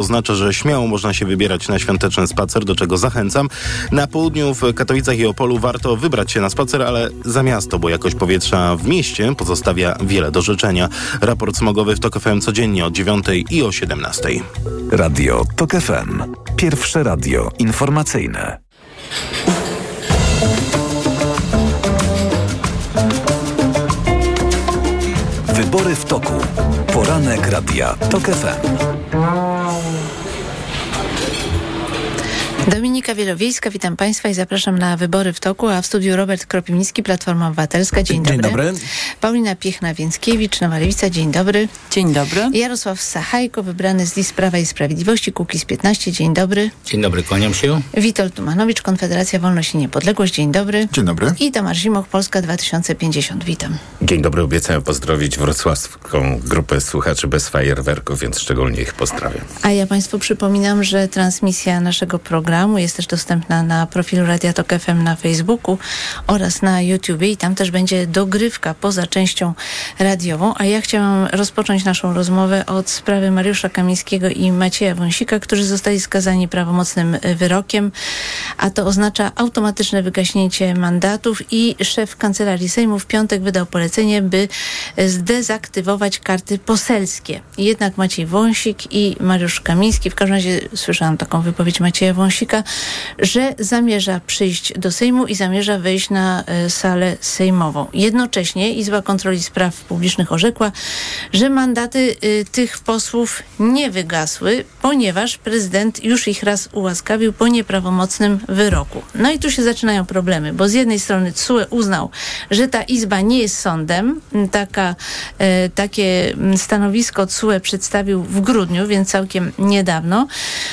Oznacza, że śmiało można się wybierać na świąteczny spacer, do czego zachęcam. Na południu w Katowicach i Opolu warto wybrać się na spacer, ale za miasto, bo jakość powietrza w mieście pozostawia wiele do życzenia. Raport smogowy w TOK FM codziennie o 9 i o 17. Radio TOK FM. Pierwsze radio informacyjne. Wybory w toku. Poranek Radia TOK FM. Dominika Wielowiejska, witam Państwa i zapraszam na wybory w toku, a w studiu Robert Kropiwnicki, Platforma Obywatelska. Dzień dobry. Dzień dobry. Paulina Piechna-Więckiewicz, Nowa Lewica. Dzień dobry. Dzień dobry. Jarosław Sachajko, wybrany z list Prawa i Sprawiedliwości, Kukiz 15. Dzień dobry. Dzień dobry, kłaniam się. Witold Tumanowicz, Konfederacja Wolność i Niepodległość. Dzień dobry. Dzień dobry. I Tomasz Zimoch, Polska 2050. Witam. Dzień dobry, obiecałem pozdrowić wrocławską grupę słuchaczy bez fajerwerków, więc szczególnie ich pozdrawiam. A ja Państwu przypominam, że transmisja naszego programu jest też dostępna na profilu Radia Tok FM na Facebooku oraz na YouTubie i tam też będzie dogrywka poza częścią radiową. A ja chciałam rozpocząć naszą rozmowę od sprawy Mariusza Kamińskiego i Macieja Wąsika, którzy zostali skazani prawomocnym wyrokiem, a to oznacza automatyczne wygaśnięcie mandatów i szef Kancelarii Sejmu w piątek wydał polecenie, by zdezaktywować karty poselskie. Jednak Maciej Wąsik i Mariusz Kamiński, w każdym razie słyszałam taką wypowiedź Macieja Wąsika, że zamierza przyjść do Sejmu i zamierza wejść na e, salę sejmową. Jednocześnie Izba Kontroli Spraw Publicznych orzekła, że mandaty y, tych posłów nie wygasły, ponieważ prezydent już ich raz ułaskawił po nieprawomocnym wyroku. No i tu się zaczynają problemy, bo z jednej strony CUE uznał, że ta Izba nie jest sądem. Taka, e, takie stanowisko CUE przedstawił w grudniu, więc całkiem niedawno.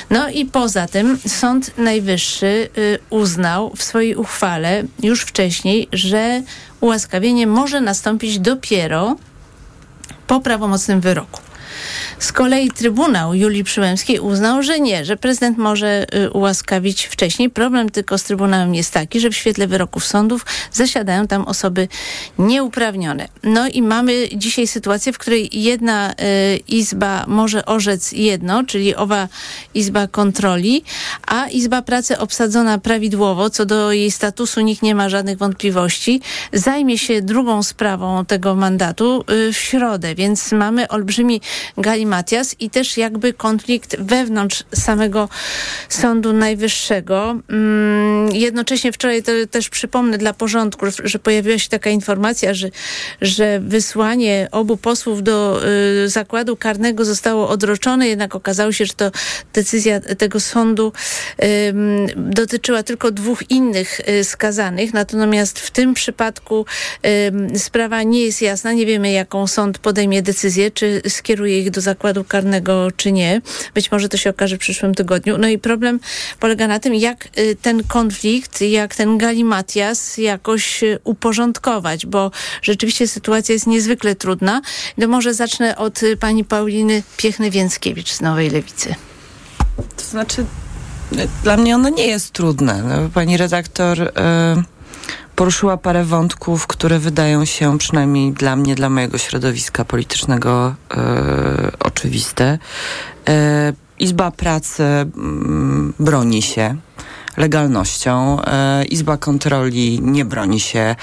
No i poza tym Sąd Najwyższy y, uznał w swojej uchwale już wcześniej, że ułaskawienie może nastąpić dopiero po prawomocnym wyroku. Z kolei Trybunał Julii Przyłębskiej uznał, że nie, że prezydent może y, ułaskawić wcześniej. Problem tylko z Trybunałem jest taki, że w świetle wyroków sądów zasiadają tam osoby nieuprawnione. No i mamy dzisiaj sytuację, w której jedna y, izba może orzec jedno, czyli owa Izba Kontroli, a Izba Pracy obsadzona prawidłowo, co do jej statusu nikt nie ma żadnych wątpliwości, zajmie się drugą sprawą tego mandatu y, w środę, więc mamy olbrzymi galimatias i też jakby konflikt wewnątrz samego Sądu Najwyższego. Mm, jednocześnie wczoraj to też przypomnę dla porządku, że pojawiła się taka informacja, że, że wysłanie obu posłów do y, zakładu karnego zostało odroczone, jednak okazało się, że to decyzja tego sądu dotyczyła tylko dwóch innych y, skazanych, natomiast w tym przypadku sprawa nie jest jasna. Nie wiemy, jaką sąd podejmie decyzję, czy skieruje ich do zakładu karnego, czy nie. Być może to się okaże w przyszłym tygodniu. No i problem polega na tym, jak ten konflikt, jak ten galimatias jakoś uporządkować, bo rzeczywiście sytuacja jest niezwykle trudna. No może zacznę od pani Pauliny Piechny-Więckiewicz z Nowej Lewicy. To znaczy, dla mnie ono nie jest trudne. No, pani redaktor y, poruszyła parę wątków, które wydają się przynajmniej dla mnie, dla mojego środowiska politycznego y, oczywiste. Y, Izba Pracy mm, broni się legalnością. Izba Kontroli nie broni się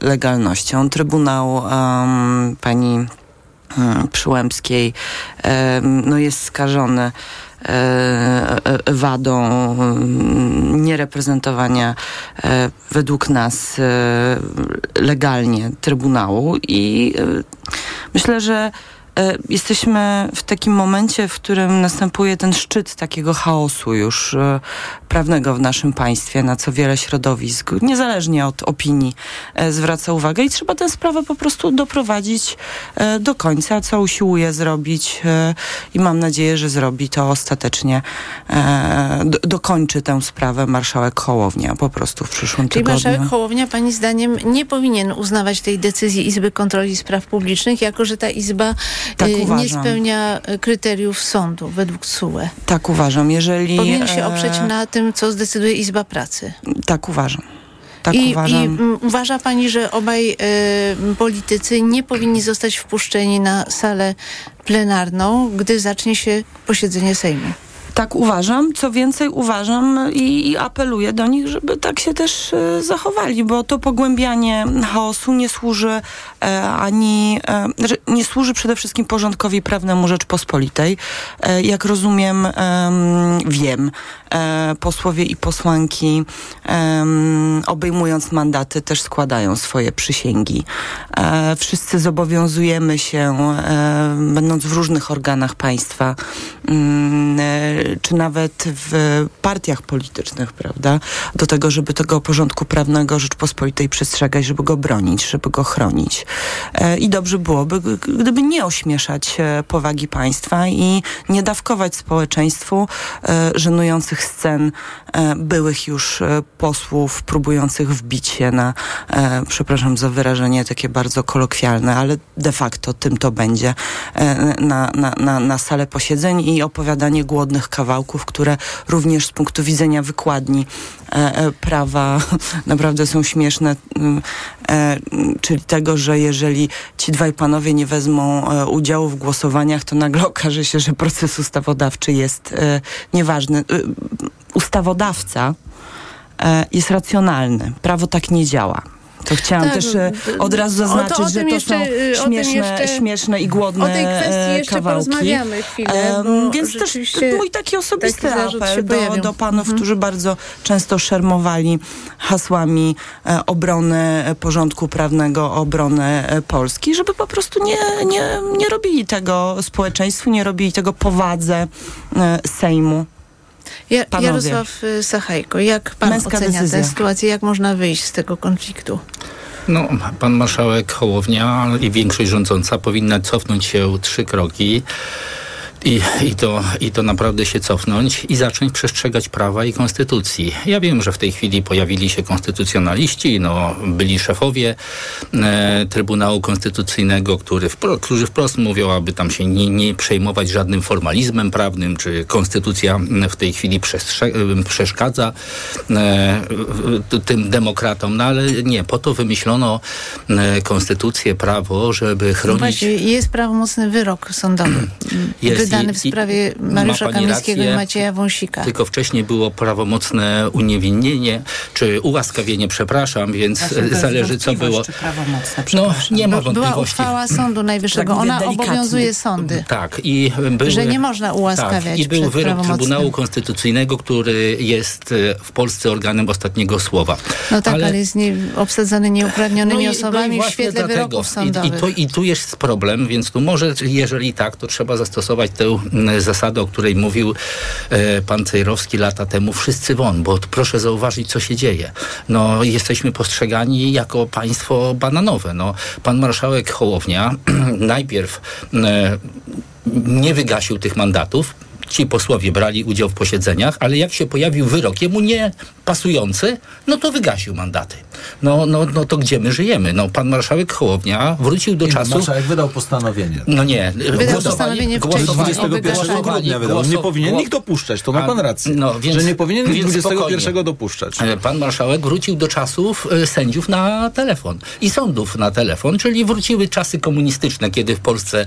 legalnością. Trybunał um, pani um, Przyłębskiej um, no jest skażony wadą niereprezentowania według nas legalnie Trybunału i myślę, że jesteśmy w takim momencie, w którym następuje ten szczyt takiego chaosu już e, prawnego w naszym państwie, na co wiele środowisk, niezależnie od opinii, e, zwraca uwagę i trzeba tę sprawę po prostu doprowadzić e, do końca, co usiłuje zrobić i mam nadzieję, że zrobi to ostatecznie, do, dokończy tę sprawę marszałek Hołownia po prostu w przyszłym Czyli tygodniu. marszałek Hołownia, pani zdaniem, nie powinien uznawać tej decyzji Izby Kontroli Spraw Publicznych, jako że ta Izba Tak nie spełnia kryteriów sądu według CUE. Tak uważam. Jeżeli... Powinien się e, oprzeć na tym, co zdecyduje Izba Pracy. Tak uważam. Tak I, uważam. I mm, uważa pani, że obaj e, politycy nie powinni zostać wpuszczeni na salę plenarną, gdy zacznie się posiedzenie Sejmu? Tak uważam. Co więcej, uważam i, i apeluję do nich, żeby tak się też e, zachowali, bo to pogłębianie chaosu nie służy e, ani, e, znaczy nie służy przede wszystkim porządkowi prawnemu Rzeczpospolitej. Jak rozumiem, em, wiem, posłowie i posłanki obejmując mandaty też składają swoje przysięgi. Wszyscy zobowiązujemy się, będąc w różnych organach państwa, mm, czy nawet w partiach politycznych, prawda, do tego, żeby tego porządku prawnego Rzeczpospolitej przestrzegać, żeby go bronić, żeby go chronić. E, I dobrze byłoby, gdyby nie ośmieszać e, powagi państwa i nie dawkować społeczeństwu e, żenujących scen byłych już posłów próbujących wbić się na, przepraszam za wyrażenie takie bardzo kolokwialne, ale de facto tym to będzie, na, na, na, na salę posiedzeń i opowiadanie głodnych kawałków, które również z punktu widzenia wykładni e, e, prawa naprawdę są śmieszne, mm, e, czyli tego, że jeżeli ci dwaj panowie nie wezmą udziału w głosowaniach, to nagle okaże się, że proces ustawodawczy jest nieważny. Ustawodawca jest racjonalny. Prawo tak nie działa. To chciałam Tak, też e, od razu to- zaznaczyć, o tym że to jeszcze, są śmieszne, jeszcze- śmieszne i głodne O tej kwestii e, jeszcze kawałki. porozmawiamy chwilę, Więc też mój taki osobisty taki apel do, do panów, Mhm. którzy bardzo często szermowali hasłami e, obrony porządku prawnego, obrony Polski, żeby po prostu nie, nie, nie robili tego społeczeństwu, nie robili tego powadze Sejmu. Ja, Panowie. Jarosław y, Sachajko, jak pan Męska ocenia decyzja. tę sytuację? Jak można wyjść z tego konfliktu? No, pan marszałek Hołownia i większość rządząca powinna cofnąć się trzy kroki. I, i, to, I to naprawdę się cofnąć i zacząć przestrzegać prawa i konstytucji. Ja wiem, że w tej chwili pojawili się konstytucjonaliści, no, byli szefowie e, Trybunału Konstytucyjnego, który wpro, którzy wprost mówią, aby tam się nie, nie przejmować żadnym formalizmem prawnym, czy konstytucja w tej chwili przestrze- przeszkadza e, tym demokratom. No ale nie, po to wymyślono e, konstytucję, prawo, żeby No chronić właśnie, jest prawomocny wyrok sądowy Jest wydany i- w i sprawie ma Mariusza pani Kamińskiego rację. i Macieja Wąsika. Tylko wcześniej było prawomocne uniewinnienie, czy ułaskawienie, przepraszam, więc zależy co było. No, nie ma Bo była wątpliwości. uchwała Sądu Najwyższego. Tak Ona delikatnie. obowiązuje sądy. Tak, i były, Że nie można ułaskawiać tak, I był wyrok. Trybunału Konstytucyjnego, który jest e, w Polsce organem ostatniego słowa. No tak, ale, jest nie, obsadzony nieuprawnionymi i- osobami i w właśnie świetle dlatego. wyroków I, i, sądowych. tu, I tu jest problem, więc tu może, jeżeli tak, to trzeba zastosować tę mm, zasadę, o której mówił e, pan Cejrowski lata temu, wszyscy won, bo proszę zauważyć, co się dzieje. No, jesteśmy postrzegani jako państwo bananowe. No, pan marszałek Hołownia najpierw e, nie wygasił tych mandatów, ci posłowie brali udział w posiedzeniach, ale jak się pojawił wyrok jemu nie pasujący, no to wygasił mandaty. No, no, no to gdzie my żyjemy? No, pan marszałek Hołownia wrócił do Nie, czasów... Marszałek wydał postanowienie. No nie. Wydał postanowienie wcześniej o 21 wygaszaniu. grudnia wydał. Nie powinien nikt dopuszczać, to ma pan rację. no, więc- że nie powinien więc 21 spokojnie. dopuszczać. E, Pan marszałek wrócił do czasów e, sędziów na telefon i sądów na telefon, czyli wróciły czasy komunistyczne, kiedy w Polsce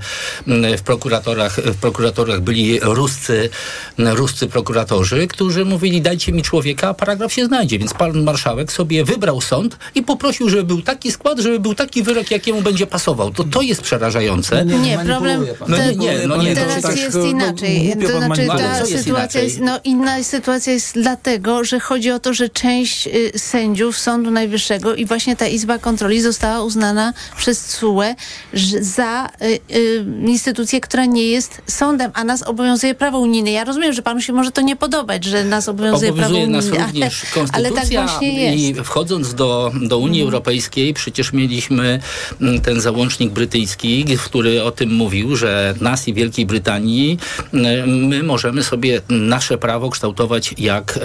w prokuratorach, w prokuratorach byli ruscy, m, ruscy prokuratorzy, którzy mówili dajcie mi człowieka, a paragraf się znajdzie. Więc pan marszałek sobie wybrał sąd i poprosił, żeby był taki skład, żeby był taki wyrok, jakiemu będzie pasował. To to jest przerażające. Nie, Nie, manipuluje problem. No nie, nie, no nie, to teraz tak, jest no, inaczej. głupio To znaczy ta sytuacja inaczej? jest, no inna sytuacja jest dlatego, że chodzi o to, że część y, sędziów Sądu Najwyższego i właśnie ta Izba Kontroli została uznana przez CUE że za y, y, instytucję, która nie jest sądem, a nas obowiązuje prawo unijne. Ja rozumiem, że panu się może to nie podobać, że nas obowiązuje, Obowiązuje prawo nas unijne, również ale, ale konstytucja tak właśnie i jest. Mhm. wchodząc do, do Unii Europejskiej przecież mieliśmy mm, ten załącznik brytyjski, który o tym mówił, że nas i Wielkiej Brytanii mm, my możemy sobie nasze prawo kształtować jak e,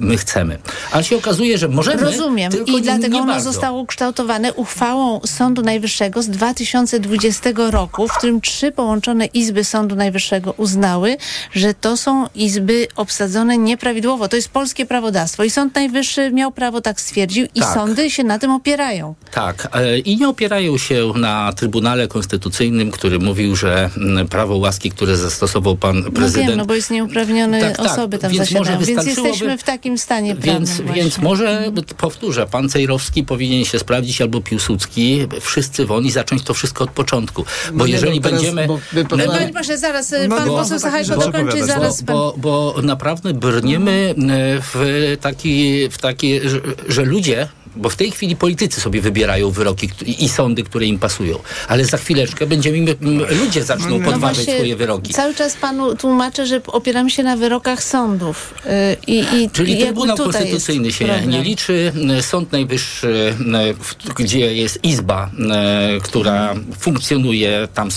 my chcemy. Ale się okazuje, że możemy, Rozumiem. I dlatego ono bardzo. zostało ukształtowane uchwałą Sądu Najwyższego z 2020 roku, w którym trzy połączone izby Sądu Najwyższego uznały, że to są izby obsadzone nieprawidłowo. To jest polskie prawodawstwo i Sąd Najwyższy miał prawo tak stwierdził i Tak. sądy się na tym opierają. Tak, e, i nie opierają się na Trybunale Konstytucyjnym, który mówił, że mm, prawo łaski, które zastosował pan No prezydent... wiem, no bo jest nieuprawnione Tak, tak, osoby tam więc może zasiadają, więc jesteśmy w takim stanie prawnym Więc, właśnie. więc może powtórzę, pan Cejrowski powinien się sprawdzić albo Piłsudski, wszyscy won i zacząć to wszystko od początku. Bo No jeżeli no teraz, będziemy. bo pan- No, No, panie pośle, zaraz y, No pan poseł Sachajko dokończy, opowiadać, zaraz pan... bo, bo naprawdę brniemy e, w taki, w taki że, ludzie, bo w tej chwili politycy sobie wybierają wyroki i sądy, które im pasują, ale za chwileczkę będziemy, ludzie zaczną No podważać właśnie, swoje wyroki. Cały czas panu tłumaczę, że opieramy się na wyrokach sądów. y, I, i Czyli Trybunał Konstytucyjny się problem. nie liczy, e, Sąd Najwyższy, e, gdzie jest izba, e, która funkcjonuje, tam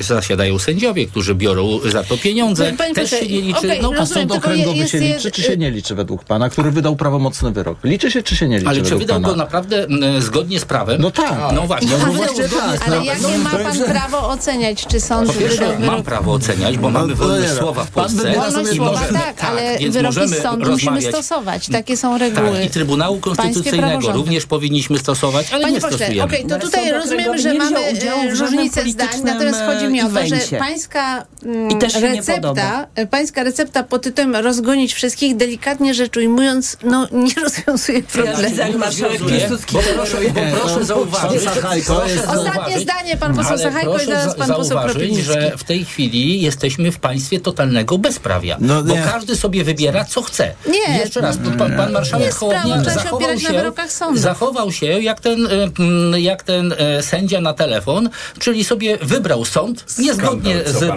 zasiadają sędziowie, którzy biorą za to pieniądze, Panie też się nie liczy. okej, no, A rozumiem, sąd tylko okręgowy jest się liczy, czy się nie liczy według pana, który wydał prawomocny wyrok? Liczy się, czy się nie liczy ale czy wydał pana? go naprawdę m, zgodnie z prawem? No tak. No właśnie. No, No no Ale, właśnie tak. ale no. jakie ma pan prawo oceniać, czy sąd Po wydał pierwsze, mam wyrok? prawo oceniać, bo mamy no wolność nie, słowa w Polsce. Wolność słowa, tak, ale więc wyroki sądu musimy stosować. Takie są reguły. Tak, i Trybunału Konstytucyjnego również powinniśmy stosować, ale Panie nie pośle, stosujemy. okej, to tutaj sąd rozumiemy, okręgowy że mamy e, różnicę zdań, natomiast chodzi mi o to, że pańska mm, recepta, pańska recepta pod tytułem rozgonić wszystkich, delikatnie rzecz ujmując, no nie rozwiązuje problemu. jak marszałek Piłsudski proszę, bo proszę zauważyć, Ostatnie zauważyć, zdanie, pan poseł Sachajko i zaraz za- pan poseł zauważyć, Kropiwnicki. że w tej chwili jesteśmy w państwie totalnego bezprawia, No bo każdy sobie wybiera, co chce. Nie. Jeszcze raz, pan, pan marszałek Hołownia się zachował się, wyrokach sądów. zachował się jak ten, e, mm, jak ten e, sędzia na telefon, czyli sobie wybrał sąd niezgodnie z, pan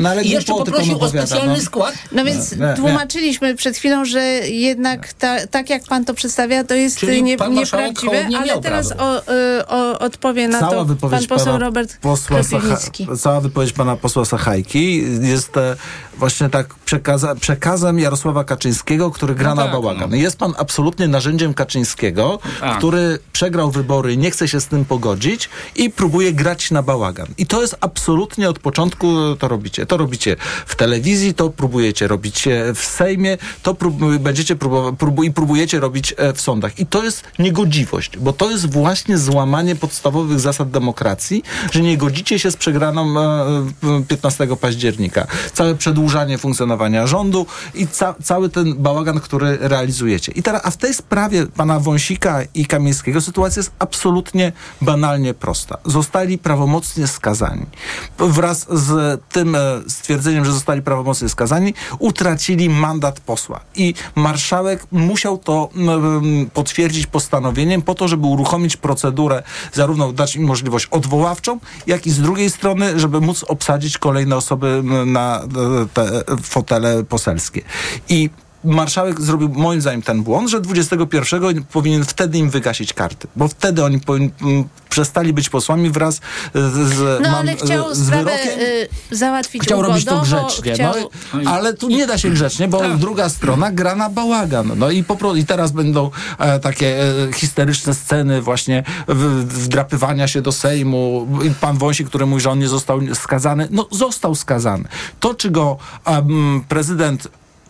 No ale i jeszcze poprosił o specjalny no. skład. No więc Nie, nie. tłumaczyliśmy przed chwilą, że jednak ta, tak jak pan to przedstawia, to jest Czyli nie, nieprawdziwe, Hołownia ale teraz o, y, o, odpowie na Cała to wypowiedź pan poseł pana Robert posła Sacha. Cała wypowiedź pana posła Sachajki jest e, właśnie tak przekaza, przekazem Jarosława Kaczyńskiego, który gra No na tak, bałagan. no. Jest pan absolutnie narzędziem Kaczyńskiego, A. który przegrał wybory, nie chce się z tym pogodzić i próbuje grać na bałagan. I to jest absolutnie od początku to robicie. To robicie w telewizji, to próbujecie robić e, w Sejmie, to prób, będziecie próbować próbu, i próbujecie robić e, w sądach. I to jest niegodziwość, bo to jest właśnie złamanie podstawowych zasad demokracji, że nie godzicie się z przegraną e, e, 15 października. Całe przedłużanie funkcjonowania rządu i ca, cały ten bałagan, który realizujecie. I teraz, a w tej sprawie pana Wąsika i Kamińskiego sytuacja jest absolutnie banalnie prosta. Zostali prawomocnie skazani. Wraz z tym stwierdzeniem, że zostali prawomocnie skazani, utracili mandat posła. I marszałek musiał to potwierdzić postanowieniem po to, żeby uruchomić procedurę, zarówno dać im możliwość odwoławczą, jak i z drugiej strony, żeby móc obsadzić kolejne osoby na e, te fotele poselskie. I marszałek zrobił moim zdaniem ten błąd, że 21 powinien wtedy im wygasić karty, bo wtedy oni powin, m, przestali być posłami wraz z, z, No mam- ale chciał z sprawę wyrokiem. y, załatwić Chciał robić to grzecznie, chciał... no, ale tu nie da się grzecznie, bo druga strona gra na bałagan. No i, po, i teraz będą e, takie e, histeryczne sceny właśnie w, wdrapywania się do Sejmu. Pan Wąsik, który mówi, że on nie został skazany. No został skazany. To, czy go prezydent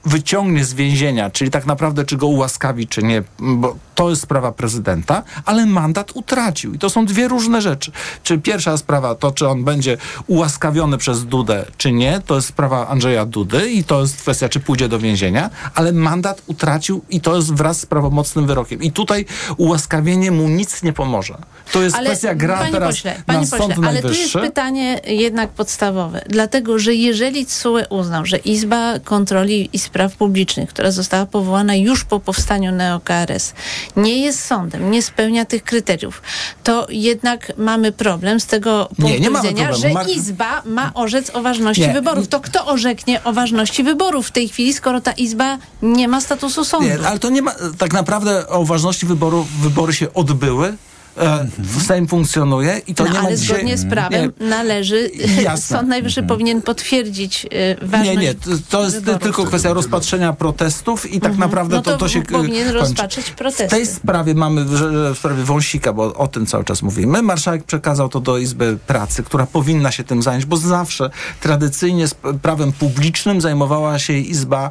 wyciągnie z więzienia, czyli tak naprawdę czy go ułaskawi, czy nie, bo to jest sprawa prezydenta, ale mandat utracił. I to są dwie różne rzeczy. Czy pierwsza sprawa to, czy on będzie ułaskawiony przez Dudę, czy nie, to jest sprawa Andrzeja Dudy i to jest kwestia, czy pójdzie do więzienia, ale mandat utracił i to jest wraz z prawomocnym wyrokiem. I tutaj ułaskawienie mu nic nie pomoże. To jest kwestia gra panie teraz pośle, na panie Sąd pośle, ale tu jest Najwyższy. pytanie jednak podstawowe. Dlatego, że jeżeli TSUE uznał, że Izba Kontroli i Spraw Publicznych, która została powołana już po powstaniu NeoKRS, nie jest sądem, nie spełnia tych kryteriów, to jednak mamy problem z tego punktu nie mamy widzenia, że Mar- Izba ma orzec o ważności Nie. wyborów. To kto orzeknie o ważności wyborów w tej chwili, skoro ta Izba nie ma statusu sądu? Nie, ale to nie ma, tak naprawdę o ważności wyboru, wybory się odbyły. E, Sejm funkcjonuje i to no, nie ma ale dzisiaj- zgodnie z prawem Nie, należy, Jasne. Sąd Najwyższy powinien potwierdzić ważność Nie, nie, to, jest wyborów. tylko kwestia rozpatrzenia protestów i tak naprawdę No to, to to się powinien kończy. rozpatrzeć protesty. W tej sprawie mamy, w, sprawie Wąsika, bo o tym cały czas mówimy, marszałek przekazał to do Izby Pracy, która powinna się tym zająć, bo zawsze tradycyjnie z prawem publicznym zajmowała się Izba e,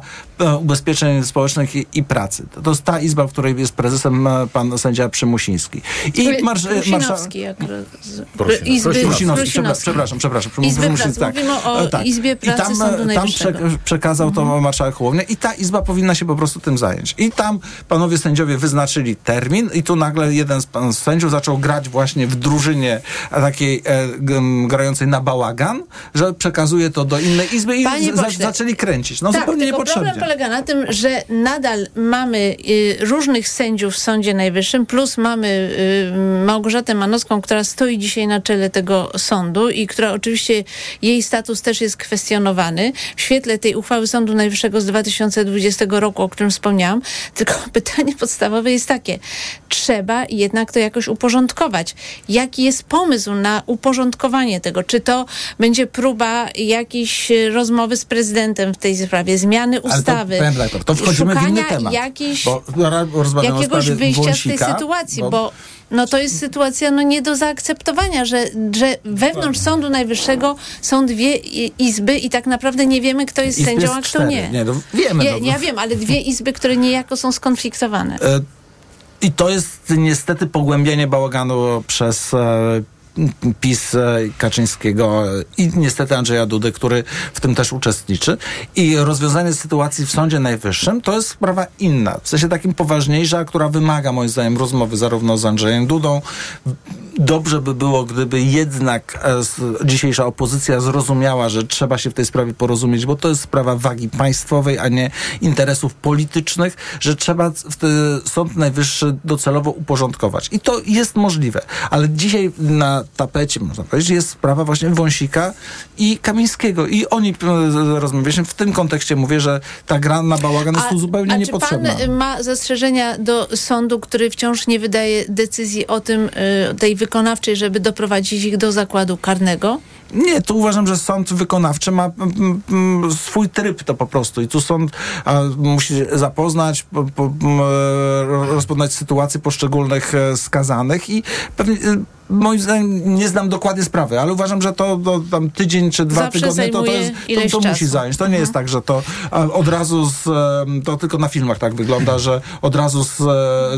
Ubezpieczeń Społecznych i, i Pracy. To, to jest ta Izba, w której jest prezesem e, pan sędzia Przymusiński. I marsz, e, Prusinowski, jak roz... Prusinow- Izby Prusinowski, Prusinowski. przepraszam, przepraszam. Izby Przymusiński, Pracy. Mówimy o E, Izbie Pracy I tam, Sądu e, tam prze, przekazał to marszałek Hołownia i ta Izba powinna się po prostu tym zająć. I tam panowie sędziowie wyznaczyli termin i tu nagle jeden z pan z sędziów zaczął grać właśnie w drużynie takiej e, g, grającej na bałagan, że przekazuje to do innej Izby i Panie z, pośle, zaczęli kręcić. No tak, zupełnie niepotrzebnie. Polega na tym, że nadal mamy y, różnych sędziów w Sądzie Najwyższym, plus mamy y, Małgorzatę Manowską, która stoi dzisiaj na czele tego sądu i która oczywiście jej status też jest kwestionowany w świetle tej uchwały Sądu Najwyższego z 2020 roku, o którym wspomniałam. Tylko pytanie podstawowe jest takie, trzeba jednak to jakoś uporządkować. Jaki jest pomysł na uporządkowanie tego? Czy to będzie próba jakiejś e, rozmowy z prezydentem w tej sprawie, zmiany ustawy? To, panie redaktor, to wchodzimy w inny temat. jakiejś, bo jakiegoś wyjścia z Wąsika, tej sytuacji, bo, no to jest sytuacja no, nie do zaakceptowania, że, że wewnątrz Sądu Najwyższego są dwie izby i tak naprawdę nie wiemy, kto jest Izb sędzią, a kto nie. Nie, no, wiemy, Ja, no. ja wiem, ale dwie izby, które niejako są skonfliktowane. E, I to jest niestety pogłębianie bałaganu przez e, PiS Kaczyńskiego i niestety Andrzeja Dudy, który w tym też uczestniczy. I rozwiązanie sytuacji w Sądzie Najwyższym to jest sprawa inna, w sensie takim poważniejsza, która wymaga moim zdaniem rozmowy zarówno z Andrzejem Dudą. Dobrze by było, gdyby jednak e, dzisiejsza opozycja zrozumiała, że trzeba się w tej sprawie porozumieć, bo to jest sprawa wagi państwowej, a nie interesów politycznych, że trzeba w te, Sąd Najwyższy docelowo uporządkować. I to jest możliwe. Ale dzisiaj na tapecie, można powiedzieć, jest sprawa właśnie Wąsika i Kamińskiego. I oni e, rozmawialiśmy. W tym kontekście mówię, że ta gra na bałagan jest tu zupełnie a niepotrzebna. czy pan ma zastrzeżenia do sądu, który wciąż nie wydaje decyzji o tym, tej wykonawczej, żeby doprowadzić ich do zakładu karnego? Nie, tu uważam, że sąd wykonawczy ma mm, mm, swój tryb to po prostu i tu sąd a, musi zapoznać, po, po, m, e, rozpoznać sytuację poszczególnych e, skazanych i pewnie e, moim zdaniem nie znam dokładnie sprawy, ale uważam, że to, to tam tydzień czy dwa Zawsze tygodnie to, to, jest, to, to musi zająć. To nie jest tak, że to a, od razu z, to tylko na filmach tak wygląda, że od razu z, e,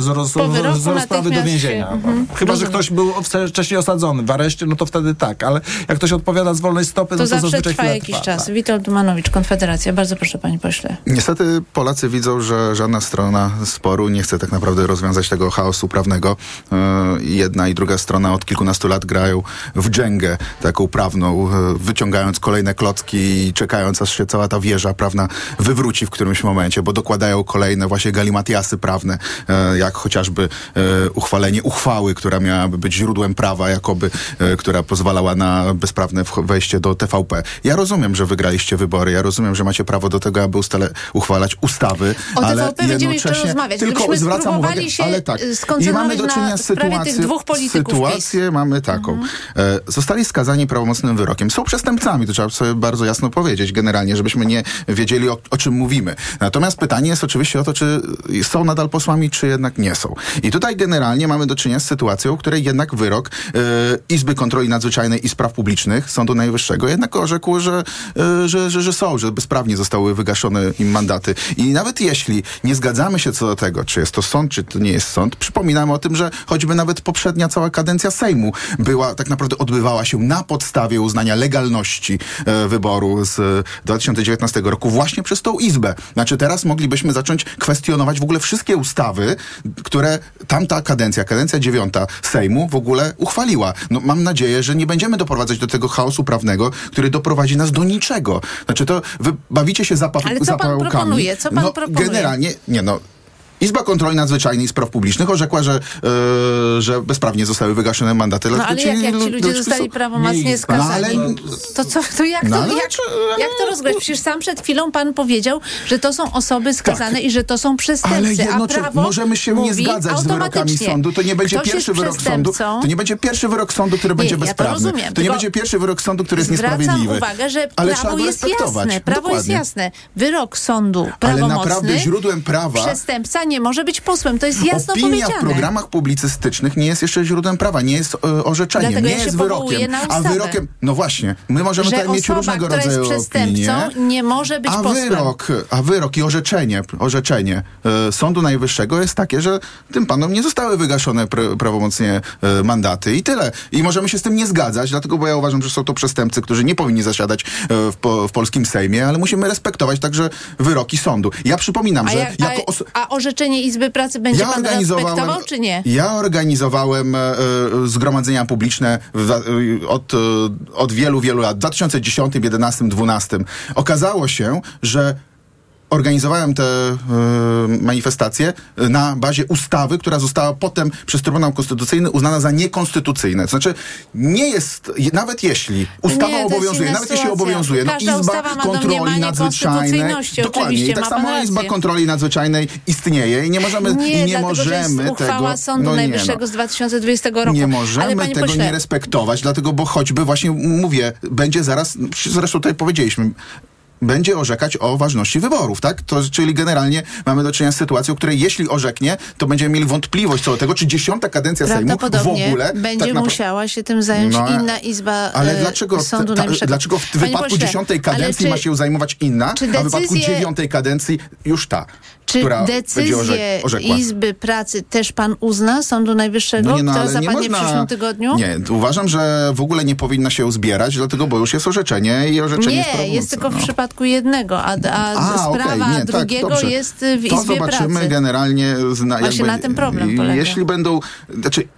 z, roz, z rozprawy do się- więzienia. mhm. Chyba, że ktoś był wcześniej osadzony w areszcie, no to wtedy tak, ale jak ktoś odpowiada z wolnej stopy, To no to zawsze zazwyczaj trwa jakiś trwa, czas. tak. Witold Dumanowicz, Konfederacja. Bardzo proszę, panie pośle. Niestety Polacy widzą, że żadna strona sporu nie chce tak naprawdę rozwiązać tego chaosu prawnego. E, Jedna i druga strona od kilkunastu lat grają w dżęgę taką prawną, e, wyciągając kolejne klocki i czekając, aż się cała ta wieża prawna wywróci w którymś momencie, bo dokładają kolejne właśnie galimatiasy prawne, e, jak chociażby e, uchwalenie uchwały, która miałaby być źródłem prawa, jakoby, która pozwalała na bezprawne wejście do TVP. Ja rozumiem, że wygraliście wybory, ja rozumiem, że macie prawo do tego, aby ustale, uchwalać ustawy, O ale TVP będziemy jeszcze jednocześnie rozmawiać. tylko Gdybyśmy zwracam uwagę, się, ale tak. I mamy do czynienia z tych sytuacją, dwóch polityków sytuację mamy taką. Mhm. E, zostali skazani prawomocnym wyrokiem. Są przestępcami, to trzeba sobie bardzo jasno powiedzieć generalnie, żebyśmy nie wiedzieli o, o czym mówimy. Natomiast pytanie jest oczywiście o to, czy są nadal posłami, czy jednak nie są. I tutaj generalnie mamy do czynienia z sytuacją, w której jednak wyrok e, Izby Kontroli Nadzwyczajnej i Spraw Publicznych Sądu Najwyższego jednak orzekł, że, e, że, że, że są, że bezprawnie zostały wygaszone im mandaty. I nawet jeśli nie zgadzamy się co do tego, czy jest to sąd, czy to nie jest sąd, przypominamy o tym, że choćby nawet poprzednia cała kadencja Sejmu była, tak naprawdę odbywała się na podstawie uznania legalności e, wyboru z e, 2019 roku właśnie przez tą Izbę. Znaczy teraz moglibyśmy zacząć kwestionować w ogóle wszystkie ustawy, które tamta kadencja, kadencja dziewiąta Sejmu w ogóle uchwaliła. No, mam nadzieję, że nie będziemy doprowadzać do tego chaosu prawnego, który doprowadzi nas do niczego. Znaczy to wy bawicie się zapaw- Ale co pan zapałkami. proponuje? Co pan no, proponuje? Generalnie, nie no, Izba Kontroli Nadzwyczajnej i Spraw Publicznych orzekła, że, e, że bezprawnie zostały wygaszone mandaty. No ale jak, jak ci ludzie zostali prawomocnie nie- skazani, no, ale- to co, to jak, No, to, ale jak, jak to rozgrać? Przecież sam przed chwilą pan powiedział, że to są osoby skazane i że to są przestępcy, Tak. Ale a prawo możemy się nie zgadzać z wyrokami sądu. To nie będzie ktoś pierwszy jest wyrok sądu. To nie będzie pierwszy wyrok sądu, który będzie ja to bezprawny. rozumiem, to nie będzie pierwszy wyrok sądu, który jest niesprawiedliwy. uwagę, że Ale prawo jest jasne. Prawo jest Dokładnie. jasne. Wyrok sądu Ale prawomocny. naprawdę źródłem prawa Przestępca nie może być posłem. To jest jasno Opinia powiedziane. w programach publicystycznych nie jest jeszcze źródłem prawa, nie jest e, orzeczeniem, Dlatego nie ja jest wyrokiem. A wyrokiem, no właśnie, my możemy że tutaj mieć różnego która jest rodzaju przestępcą, opinie. nie może być A posłem. wyrok, a wyrok i orzeczenie, orzeczenie e, Sądu Najwyższego jest takie, że tym panom nie zostały wygaszone pr- prawomocnie e, mandaty i tyle. I możemy się z tym nie zgadzać, dlatego bo ja uważam, że są to przestępcy, którzy nie powinni zasiadać w, po, w polskim Sejmie, ale musimy respektować także wyroki sądu. Ja przypominam, A, że jak, jako a, a orzeczenie Izby Pracy będzie pan respektował, czy nie? ja organizowałem e, e, zgromadzenia publiczne w, e, od, od wielu, wielu lat. W 2010, 2011, 2012. Okazało się, że organizowałem te e, manifestacje na bazie ustawy, która została potem przez Trybunał Konstytucyjny uznana za niekonstytucyjna. To znaczy, nie jest, je- nawet jeśli ustawa Nie, obowiązuje, nawet jeśli sytuacja. obowiązuje, no Każda Izba Kontroli Nadzwyczajnej, dokładnie, i tak samo Izba. Kontroli Nadzwyczajnej istnieje i nie możemy, Nie, i nie możemy uchwała tego, Sądu no nie, Najwyższego no. z 2020 roku. Nie możemy tego pośle, nie respektować, dlatego, bo choćby właśnie mówię, będzie zaraz, zresztą tutaj powiedzieliśmy, będzie orzekać o ważności wyborów, tak? To, czyli generalnie mamy do czynienia z sytuacją, w której jeśli orzeknie, to będziemy mieli wątpliwość co do tego, czy dziesiąta kadencja Sejmu w ogóle... będzie tak musiała się tym zająć No, inna izba ale e, dlaczego, Sądu ta, Najwyższego. dlaczego w Panie wypadku pośle, dziesiątej kadencji czy- ma się zajmować inna, czy a w wypadku decyzje- dziewiątej kadencji już ta, Czy która będzie decyzję orze-. Izby Pracy też pan uzna, Sądu Najwyższego, która ale zapadnie w przyszłym tygodniu? Nie, uważam, że w ogóle nie powinna się zbierać, dlatego, bo już jest orzeczenie i orzeczenie jest Nie, prawomocne, jest tylko w no. Przypadku jednego, a, a, A, sprawa nie, tak, drugiego dobrze. jest w To Izbie zobaczymy Pracy. generalnie. Zna, Właśnie jakby, na tym problem polega. Jeśli będą, znaczy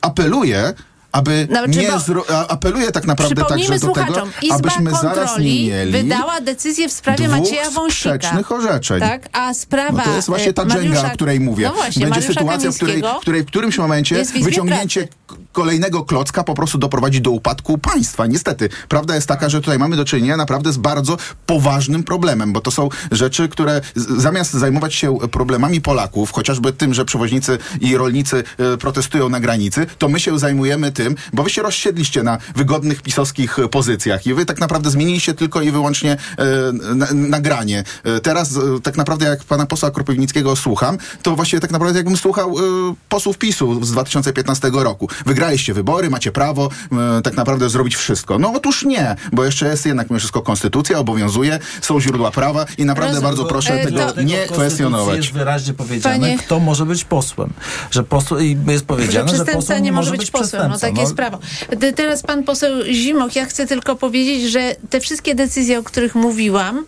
apeluję, aby Znaczy, nie zro, apeluję tak naprawdę także do tego, Izba abyśmy zaraz nie mieli wydała decyzję w sprawie Macieja Wąsika. sprzecznych orzeczeń. Tak, a sprawa No to jest właśnie ta e, dżęga, Mariusza, o której mówię. No właśnie, Będzie Mariusza sytuacja, w której, w której w którymś momencie w wyciągnięcie Pracy. kolejnego klocka po prostu doprowadzi do upadku państwa. Niestety, prawda jest taka, że tutaj mamy do czynienia naprawdę z bardzo poważnym problemem, bo to są rzeczy, które zamiast zajmować się problemami Polaków, chociażby tym, że przewoźnicy i rolnicy e, protestują na granicy, to my się zajmujemy tym, bo wy się rozsiedliście na wygodnych pisowskich e, pozycjach i wy tak naprawdę zmieniliście tylko i wyłącznie e, na, nagranie. E, teraz tak naprawdę jak pana posła Kropiwnickiego słucham, to właściwie tak naprawdę jakbym słuchał posłów PiSu z 2015 roku. Wygraliście wybory, macie prawo tak naprawdę zrobić wszystko. No otóż nie, bo jeszcze jest jednak mimo wszystko konstytucja, obowiązuje, są źródła prawa i naprawdę bardzo proszę E, tego nie kwestionować. jest wyraźnie powiedziane, Panie- kto może być posłem. Że posł, I jest że powiedziane, że, przestępca posłem nie może być posłem. No. Takie jest prawo. Te- Teraz pan poseł Zimoch, ja chcę tylko powiedzieć, że te wszystkie decyzje, o których mówiłam,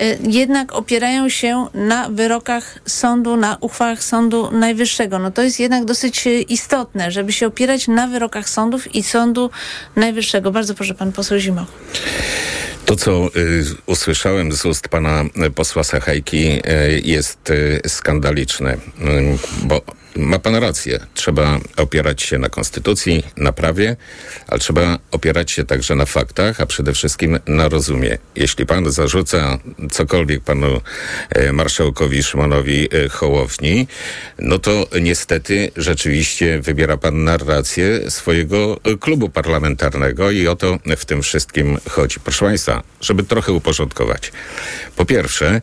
y, jednak opierają się na wyrokach sądu, na uchwałach Sądu Najwyższego. No to jest jednak dosyć y, istotne, żeby się opierać na wyrokach sądów i Sądu Najwyższego. Bardzo proszę, pan poseł Zimoch. To, co y, usłyszałem z ust pana y, posła Sachajki, y, jest skandaliczne, bo ma pan rację. Trzeba opierać się na konstytucji, na prawie, ale trzeba opierać się także na faktach, a przede wszystkim na rozumie. Jeśli pan zarzuca cokolwiek panu marszałkowi Szymonowi Hołowni, no to niestety rzeczywiście wybiera pan narrację swojego klubu parlamentarnego i o to w tym wszystkim chodzi. Proszę Państwa, żeby trochę uporządkować. Po pierwsze,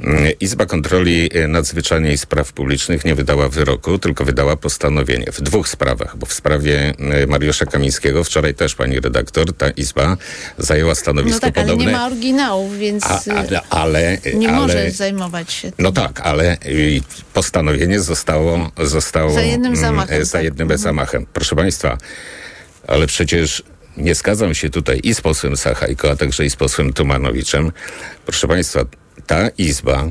mm, Izba Kontroli y, Nadzwyczajnej i Spraw Publicznych nie wydała wyroku, tylko wydała postanowienie w dwóch sprawach, bo w sprawie y, Mariusza Kamińskiego wczoraj też pani redaktor, ta Izba zajęła No stanowisko tak, ale podobne. nie ma oryginałów, więc A, y, ale, ale, nie ale, może zajmować się tym. no tak, ale postanowienie zostało, zostało Za jednym mm, zamachem, Za tak. jednym Mhm. zamachem. Proszę Państwa, ale przecież nie zgadzam się tutaj i z posłem Sachajko, a także i z posłem Tumanowiczem. Proszę Państwa, ta izba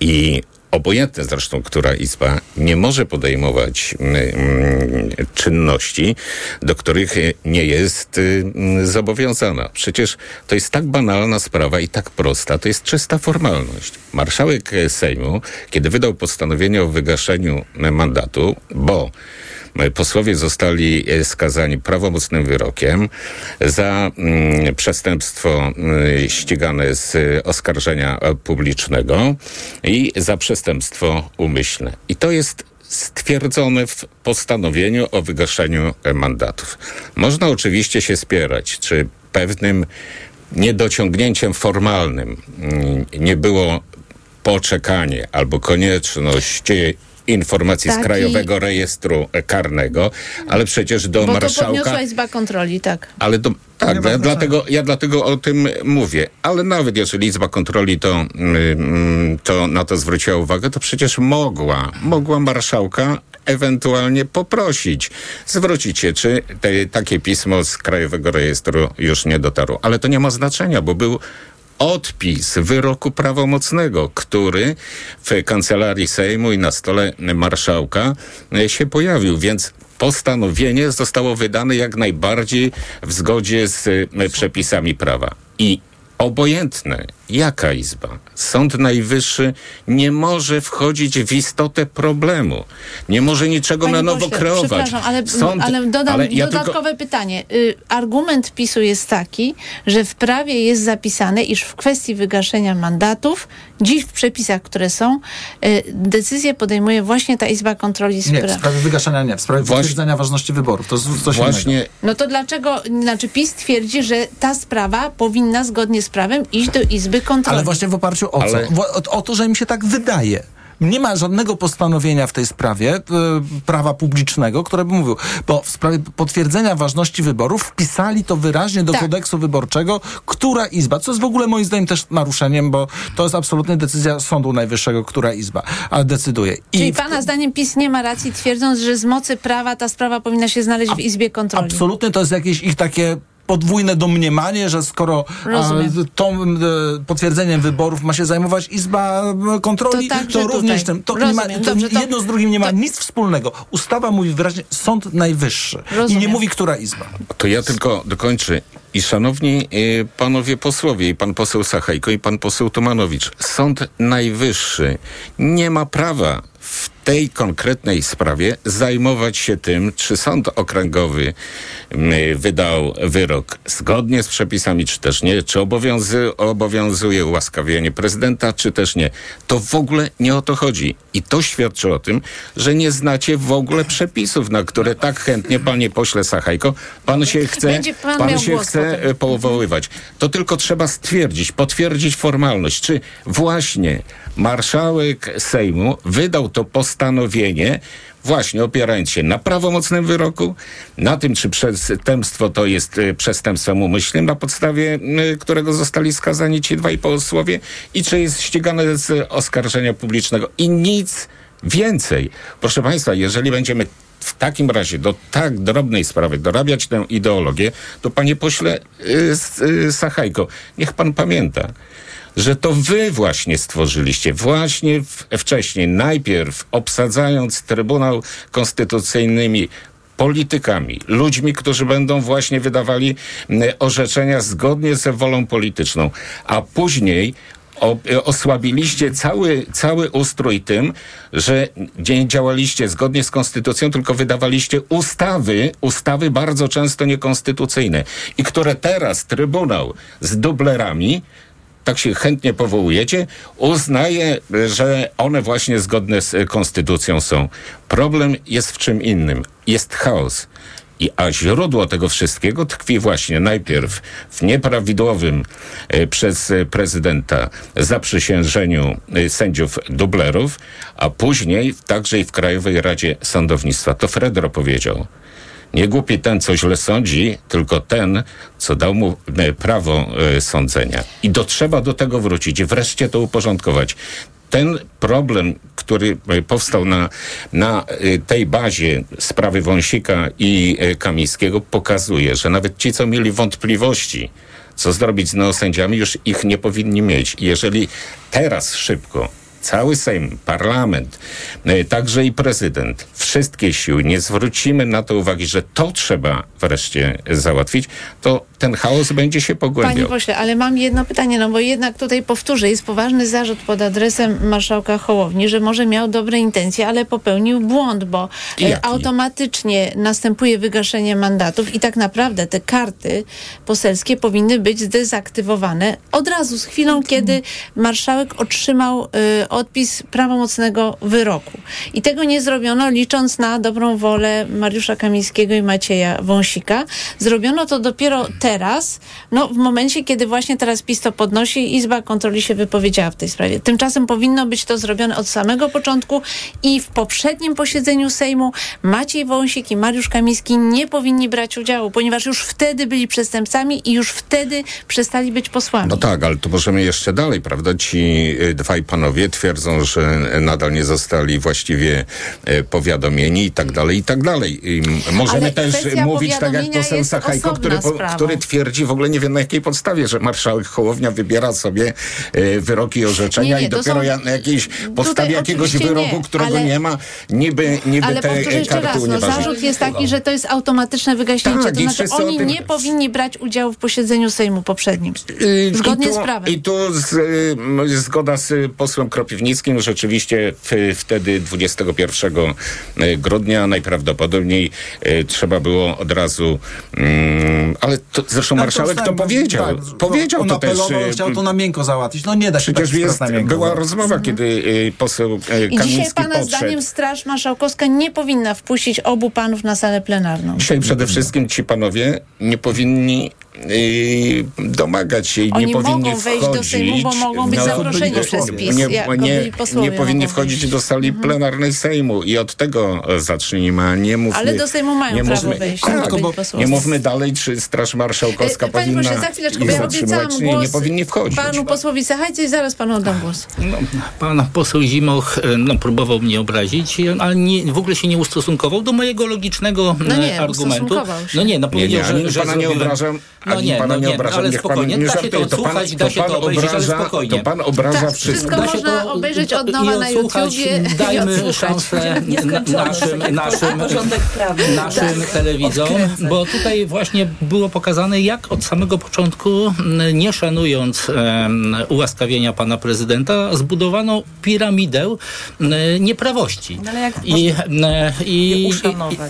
i obojętne zresztą, która izba nie może podejmować mm, mm, czynności, do których nie jest mm, zobowiązana. Przecież to jest tak banalna sprawa i tak prosta, to jest czysta formalność. Marszałek Sejmu, kiedy wydał postanowienie o wygaszeniu mandatu, bo posłowie zostali e, skazani prawomocnym wyrokiem za mm, przestępstwo y, ścigane z oskarżenia publicznego i za przestępstwo umyślne. I to jest stwierdzone w postanowieniu o wygaszeniu mandatów. Można oczywiście się spierać, czy pewnym niedociągnięciem formalnym mm, nie było poczekanie albo konieczność informacji Taki... z Krajowego Rejestru Karnego, ale przecież do Bo marszałka... to podniosła Izba Kontroli, tak. Ale do, tak, ja dlatego, ja dlatego o tym mówię. Ale nawet jeżeli Izba Kontroli to, mm, to na to zwróciła uwagę, to przecież mogła, mogła marszałka ewentualnie poprosić, zwrócić się, czy te, takie pismo z Krajowego Rejestru już nie dotarło. Ale to nie ma znaczenia, bo był odpis wyroku prawomocnego, który w kancelarii Sejmu i na stole marszałka e, się pojawił, więc postanowienie zostało wydane jak najbardziej w zgodzie z e, przepisami prawa. I obojętne, jaka izba, Sąd Najwyższy nie może wchodzić w istotę problemu. Nie może niczego Panie na nowo pośle, kreować. Przepraszam, ale, Sąd, ale dodam ale ja dodatkowe tylko... pytanie. Y, argument PiSu jest taki, że w prawie jest zapisane, iż w kwestii wygaszenia mandatów, dziś w przepisach, które są, y, decyzję podejmuje właśnie ta Izba Kontroli Nie, w Spraw. sprawie wygaszania nie, w sprawie Właśnie- potwierdzenia ważności wyborów. To coś Właśnie innego. No to dlaczego, znaczy PiS twierdzi, że ta sprawa powinna zgodnie z prawem iść do Izby Kontroli. Ale właśnie w oparciu o Ale- co? W, o, o to, że im się tak wydaje. Nie ma żadnego postanowienia w tej sprawie e, prawa publicznego, które by mówił, bo w sprawie potwierdzenia ważności wyborów wpisali to wyraźnie do Tak. kodeksu wyborczego, która izba, co jest w ogóle moim zdaniem też naruszeniem, bo to jest absolutnie decyzja Sądu Najwyższego, która izba a decyduje. Czyli w- pana zdaniem PiS nie ma racji, twierdząc, że z mocy prawa ta sprawa powinna się znaleźć w Izbie Kontroli. Absolutnie to jest jakieś ich takie podwójne domniemanie, że skoro a, Rozumiem. tą e, potwierdzeniem wyborów ma się zajmować Izba e, Kontroli, To to, również tutaj. tym. To nie ma, to Dobrze, to- jedno z drugim nie ma to- nic wspólnego. Ustawa mówi wyraźnie Sąd Najwyższy i Rozumiem. nie mówi, która Izba. To ja tylko dokończę. I szanowni y, panowie posłowie, i pan poseł Sachajko, i pan poseł Tomanowicz, Sąd Najwyższy nie ma prawa tej konkretnej sprawie zajmować się tym, czy sąd okręgowy y, wydał wyrok zgodnie z przepisami, czy też nie, czy obowiązy, obowiązuje ułaskawienie prezydenta, czy też nie. To w ogóle nie o to chodzi. I to świadczy o tym, że nie znacie w ogóle przepisów, na które tak chętnie, panie pośle Sachajko, pan się chce, pan miał się chce potem. e, powoływać. To tylko trzeba stwierdzić, potwierdzić formalność, czy właśnie marszałek Sejmu wydał to postanowienie, właśnie opierając się na prawomocnym wyroku, na tym, czy przestępstwo to jest e, przestępstwem umyślnym, na podstawie e, którego zostali skazani ci dwaj posłowie i czy jest ścigane z oskarżenia publicznego. I nic więcej. Proszę Państwa, jeżeli będziemy w takim razie do tak drobnej sprawy dorabiać tę ideologię, to panie pośle y, S- y, Sachajko, niech pan pamięta, że to wy właśnie stworzyliście, właśnie wcześniej, najpierw obsadzając Trybunał Konstytucyjnymi politykami, ludźmi, którzy będą właśnie wydawali orzeczenia zgodnie ze wolą polityczną, a później e, osłabiliście cały, cały ustrój tym, że nie działaliście zgodnie z konstytucją, tylko wydawaliście ustawy, ustawy bardzo często niekonstytucyjne i które teraz Trybunał z dublerami tak się chętnie powołujecie, uznaje, że one właśnie zgodne z e, konstytucją są. Problem jest w czym innym. Jest chaos. I, a źródło tego wszystkiego tkwi właśnie najpierw w nieprawidłowym e, przez e, prezydenta zaprzysiężeniu e, sędziów dublerów, a później także i w Krajowej Radzie Sądownictwa. To Fredro powiedział. Nie głupi ten, co źle sądzi, tylko ten, co dał mu e, prawo e, sądzenia. I do, trzeba do tego wrócić i wreszcie to uporządkować. Ten problem, który e, powstał na, na tej bazie sprawy Wąsika i Kamińskiego, pokazuje, że nawet ci, co mieli wątpliwości, co zrobić z neosędziami, już ich nie powinni mieć. Jeżeli teraz szybko cały Sejm, parlament, e, także i prezydent, wszystkie siły nie zwrócimy na to uwagi, że to trzeba wreszcie załatwić, to ten chaos będzie się pogłębiał. Panie pośle, ale mam jedno pytanie, no bo jednak tutaj powtórzę, jest poważny zarzut pod adresem marszałka Hołowni, że może miał dobre intencje, ale popełnił błąd, bo e, Jaki? automatycznie następuje wygaszenie mandatów i tak naprawdę te karty poselskie powinny być zdezaktywowane od razu, z chwilą, kiedy marszałek otrzymał y, odpis prawomocnego wyroku. I tego nie zrobiono, licząc na dobrą wolę Mariusza Kamińskiego i Macieja Wąsika. Zrobiono to dopiero teraz, no w momencie, kiedy właśnie teraz PiS to podnosi, Izba Kontroli się wypowiedziała w tej sprawie. Tymczasem powinno być to zrobione od samego początku i w poprzednim posiedzeniu Sejmu Maciej Wąsik i Mariusz Kamiński nie powinni brać udziału, ponieważ już wtedy byli przestępcami i już wtedy przestali być posłami. No tak, ale to możemy jeszcze dalej, prawda? Ci y, dwaj panowie twierdzą, że nadal nie zostali właściwie y, powiadomieni i tak dalej, i tak dalej. I możemy Ale też mówić tak jak poseł Sachajko, który, sprawa. który twierdzi w ogóle nie wiem na jakiej podstawie, że marszałek Hołownia wybiera sobie y, wyroki i orzeczenia Nie, nie, i dopiero są- na jakiejś podstawie jakiegoś wyroku, nie, którego ale- nie ma, niby, niby Ale te powtórzę y, jeszcze raz, no, zarzut jest taki, że to jest automatyczne wygaśnięcie. Tak, to znaczy oni tym- nie powinni brać udziału w posiedzeniu Sejmu poprzednim. Y, Zgodnie I tu, z prawem. I tu z, y, zgoda z posłem Kropiwnickim. Rzeczywiście w, wtedy 21 grudnia najprawdopodobniej y, trzeba było od razu, mm, ale to, zresztą marszałek to powiedział. tak, powiedział to też. apelował, y, chciał to na miękko załatwić. No nie da się Przecież tak jest, na miękko była rozmowa, kiedy y, poseł y, I Kamiński dzisiaj pana podszedł. zdaniem Straż Marszałkowska nie powinna wpuścić obu panów na salę plenarną. Dzisiaj przede wszystkim ci panowie nie powinni domagać się i Oni nie powinni mogą wejść wchodzić. do Sejmu, bo mogą być No, zaproszeni przez. PiS. nie, jako nie, nie powinni wchodzić wejść. do sali plenarnej Sejmu i od tego e, zacznijmy, a nie mówmy... Ale do Sejmu mają nie prawo mówmy, wejść, Tak, bo nie mówmy dalej, czy Straż Marszałkowska E, Panie powinna proszę, za chwileczkę, ja obiecałam nie, głos nie powinni wchodzić. panu posłowi Sachajce i zaraz panu oddam głos. No, pan poseł Zimoch e, no, próbował mnie obrazić, e, ale nie, w ogóle się nie ustosunkował do mojego logicznego No e, nie, argumentu. ustosunkował się. No nie, no Nie, nie, powiedział, ani że, że pana nie obrażam, No nie, pana no nie nie, obrażam, ale niech pan spokojnie, nie da się to To pan- odsłuchać, da to się pan to obejrzeć, ale obraża- spokojnie. To pan obraża Tak, wszystko. wszystko można to obejrzeć od nowa na odsłuchać. YouTubie Dajmy odsłuchać. szansę naszym, naszym, naszym Tak. telewizom, Odkręcać. bo tutaj właśnie było pokazane, jak od samego początku, nie szanując em, ułaskawienia pana prezydenta, zbudowano piramidę m, nieprawości. No ale jak I, i, i,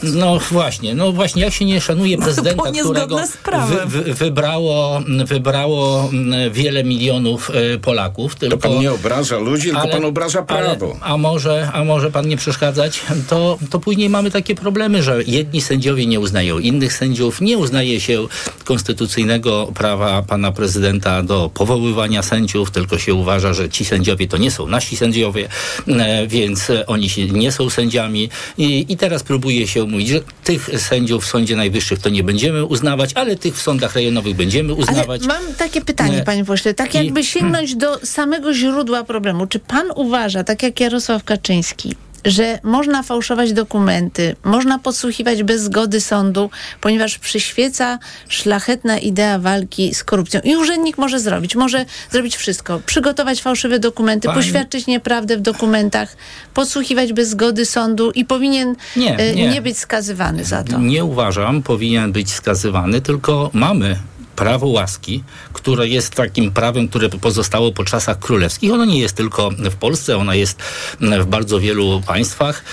no właśnie, no właśnie, jak się nie szanuje prezydenta, Bo niezgodne którego z prawem. wy, wy, wybrało, wybrało m, wiele milionów e, Polaków, To tylko pan nie obraża ludzi, tylko pan obraża prawo. ale, a, może, a może pan nie przeszkadzać, to, to później mamy takie problemy, że jedni sędziowie nie uznają innych sędziów, nie uznaje się konstytucyjnego prawa pana prezydenta do powoływania sędziów, tylko się uważa, że ci sędziowie to nie są nasi sędziowie, e, więc oni nie są sędziami i, i teraz próbuje się mówić, że tych sędziów w Sądzie Najwyższych to nie będziemy uznawać, ale tych w sądach rejonowych będziemy Ale uznawać. mam takie pytanie, Nie. panie pośle, tak I- jakby sięgnąć do samego źródła problemu. Czy pan uważa, tak jak Jarosław Kaczyński, że można fałszować dokumenty, można podsłuchiwać bez zgody sądu, ponieważ przyświeca szlachetna idea walki z korupcją. I urzędnik może zrobić, może zrobić wszystko. Przygotować fałszywe dokumenty, Pani- poświadczyć nieprawdę w dokumentach, podsłuchiwać bez zgody sądu i powinien Nie, e, nie. nie być skazywany za to. Nie uważam, powinien być skazywany, tylko mamy prawo łaski, które jest takim prawem, które pozostało po czasach królewskich. Ono nie jest tylko w Polsce, ono jest w bardzo wielu państwach.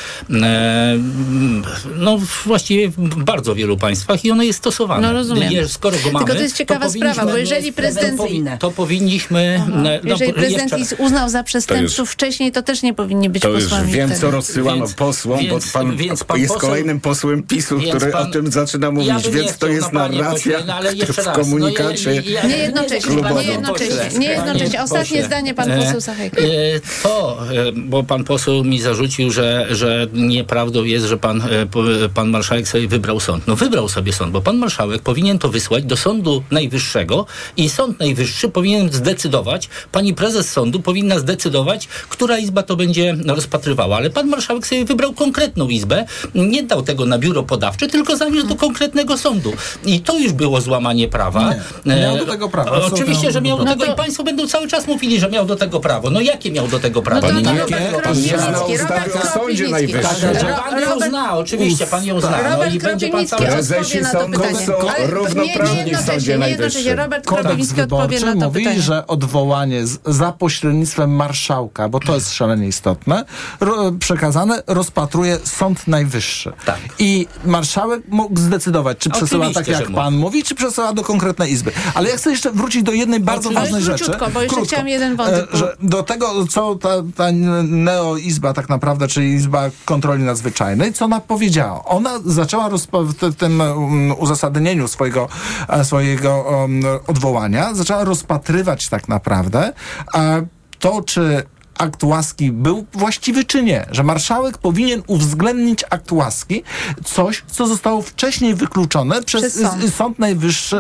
E, No właściwie w bardzo wielu państwach i ono jest stosowane. No rozumiem. Je- Skoro go mamy, Tylko to jest ciekawa powinniśmy- sprawa, bo jeżeli prezydent... To powinniśmy... no, Jeżeli prezydent jeszcze- uznał za przestępców wcześniej, to też nie powinni być To już posłami wiem, wtedy. co rozsyłano Więc- posłom, więc- bo pan, więc pan jest poseł- kolejnym posłem PiSu, który pan- o tym zaczyna Ja mówić, nie więc to jest narracja no, ale jeszcze raz, komunikacie. No, ja- ja- Nie jednocześnie, nie jednocześnie, nie jednocześnie. Ostatnie pośle, zdanie pan e, poseł Sachajko. e, To, e, bo pan poseł mi zarzucił, że, że nieprawdą jest, że pan, pan marszałek sobie wybrał sąd. No wybrał sobie sąd, bo pan marszałek powinien to wysłać do Sądu Najwyższego i Sąd Najwyższy powinien zdecydować, pani prezes sądu powinna zdecydować, która izba to będzie rozpatrywała. Ale pan marszałek sobie wybrał konkretną izbę, nie dał tego na biuro podawcze, tylko zaniósł do konkretnego sądu. I to już było złamanie prawa. Prawa. Nie, miał E, do tego prawa. o- Oczywiście, że miał do No tego to- i państwo będą cały czas mówili, że miał do tego prawo. No jakie miał do tego prawo? No to Nie, pan nie zna ustawy o Sądzie. Najwyższym. Pan ją zna, oczywiście pan ją zna. No i będzie pan cały czas... sądów pytanie. są równoprawni w Sądzie. Najwyższym. Robert Kodeks wyborczy mówi, pytanie. że odwołanie z, za pośrednictwem marszałka, bo to jest szalenie istotne, ro, przekazane rozpatruje Sąd Najwyższy. Tak. I marszałek mógł zdecydować, czy przesyła Oczywiście, tak jak pan mówi, czy przesyła do konkretnej izby. Ale ja chcę jeszcze wrócić do jednej bardzo Ale ważnej rzeczy. króciutko, bo jeszcze chciałam jeden wątek E, do tego, co ta, ta neoizba tak naprawdę, czyli Izba Kontroli Nadzwyczajnej, co ona powiedziała. Ona zaczęła w tym um, uzasadnieniu swojego, e, swojego odwołania, zaczęła rozpatrywać tak naprawdę e, to, czy akt łaski był właściwy czy nie, że marszałek powinien uwzględnić akt łaski, coś, co zostało wcześniej wykluczone przez, Przez sąd. y, sąd Najwyższy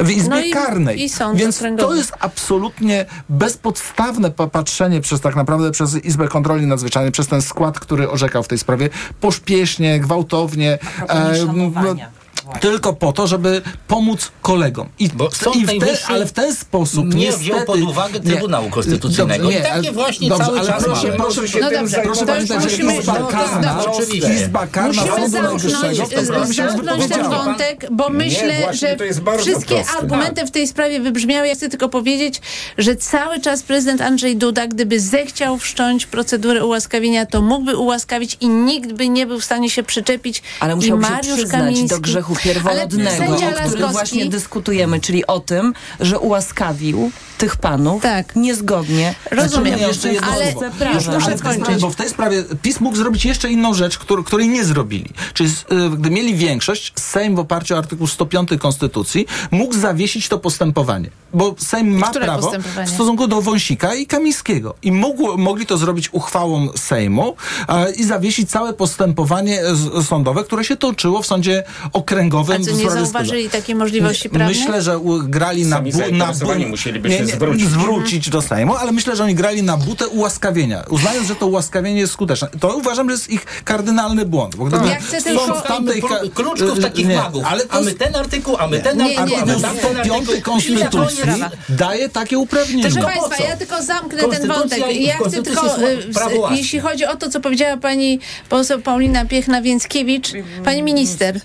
y, w Izbie No i- Karnej. i sąd Więc okręgowy. to jest absolutnie bezpodstawne popatrzenie przez tak naprawdę przez Izbę Kontroli Nadzwyczajnej, przez ten skład, który orzekał w tej sprawie pośpiesznie, gwałtownie. propos nieszanowania. No, tylko po to, żeby pomóc kolegom. I, Bo Sąd i w Najwyższy ale w ten sposób nie niestety, wziął pod uwagę Trybunału Konstytucyjnego. I takie właśnie dobrze, cały ale czas proszę, mamy. proszę się No tym dobrze. Proszę pamiętać, że musimy- Izba no, Karna, dobrze. Izba Karna Musimy Sądu zamknąć, Najwyższego w się zamknąć ten wątek, bo myślę, że wszystkie proste. argumenty w tej sprawie wybrzmiały. Ja chcę tylko powiedzieć, że cały czas prezydent Andrzej Duda, gdyby zechciał wszcząć procedurę ułaskawienia, to mógłby ułaskawić i nikt by nie był w stanie się przyczepić. Ale I musiałby się Mariusz przyznać Kamiński. do grzechu Ale pierworodnego, sędzia o którym właśnie dyskutujemy, czyli o tym, że ułaskawił tych panów Tak. niezgodnie Rozumiem, z jeszcze jedno ale słowo. już muszę skończyć. bo w tej sprawie PiS mógł zrobić jeszcze inną rzecz, któr, której nie zrobili. Czyli y, gdy mieli większość, Sejm w oparciu o artykuł 105 Konstytucji mógł zawiesić to postępowanie. Bo Sejm ma Które prawo w stosunku do Wąsika i Kamińskiego. I mógł, mogli to zrobić uchwałą Sejmu e, i zawiesić całe postępowanie z, sądowe, które się toczyło w sądzie okręgowym. A co, w nie zauważyli takiej możliwości nie, prawnej? Myślę, że grali na, bu, na bu- musieliby się zwrócić. zwrócić do Sejmu, ale myślę, że oni grali na butę ułaskawienia, uznając, że to ułaskawienie jest skuteczne. To uważam, że jest ich kardynalny błąd. Bo gdyby Ja chcę tylko- tamtej ka- Kluczków y, takich nie, magów. Ale to a my ten artykuł, a my ten Nie, nie, artykuł, a my nie, tamten Artykuł artykuł. 5 Konstytucji daje takie uprawnienia. Proszę Państwa, ja tylko zamknę ten wątek. Ja chcę tylko, y, jeśli chodzi o to, co powiedziała pani poseł Paulina Piechna-Więckiewicz, pani minister.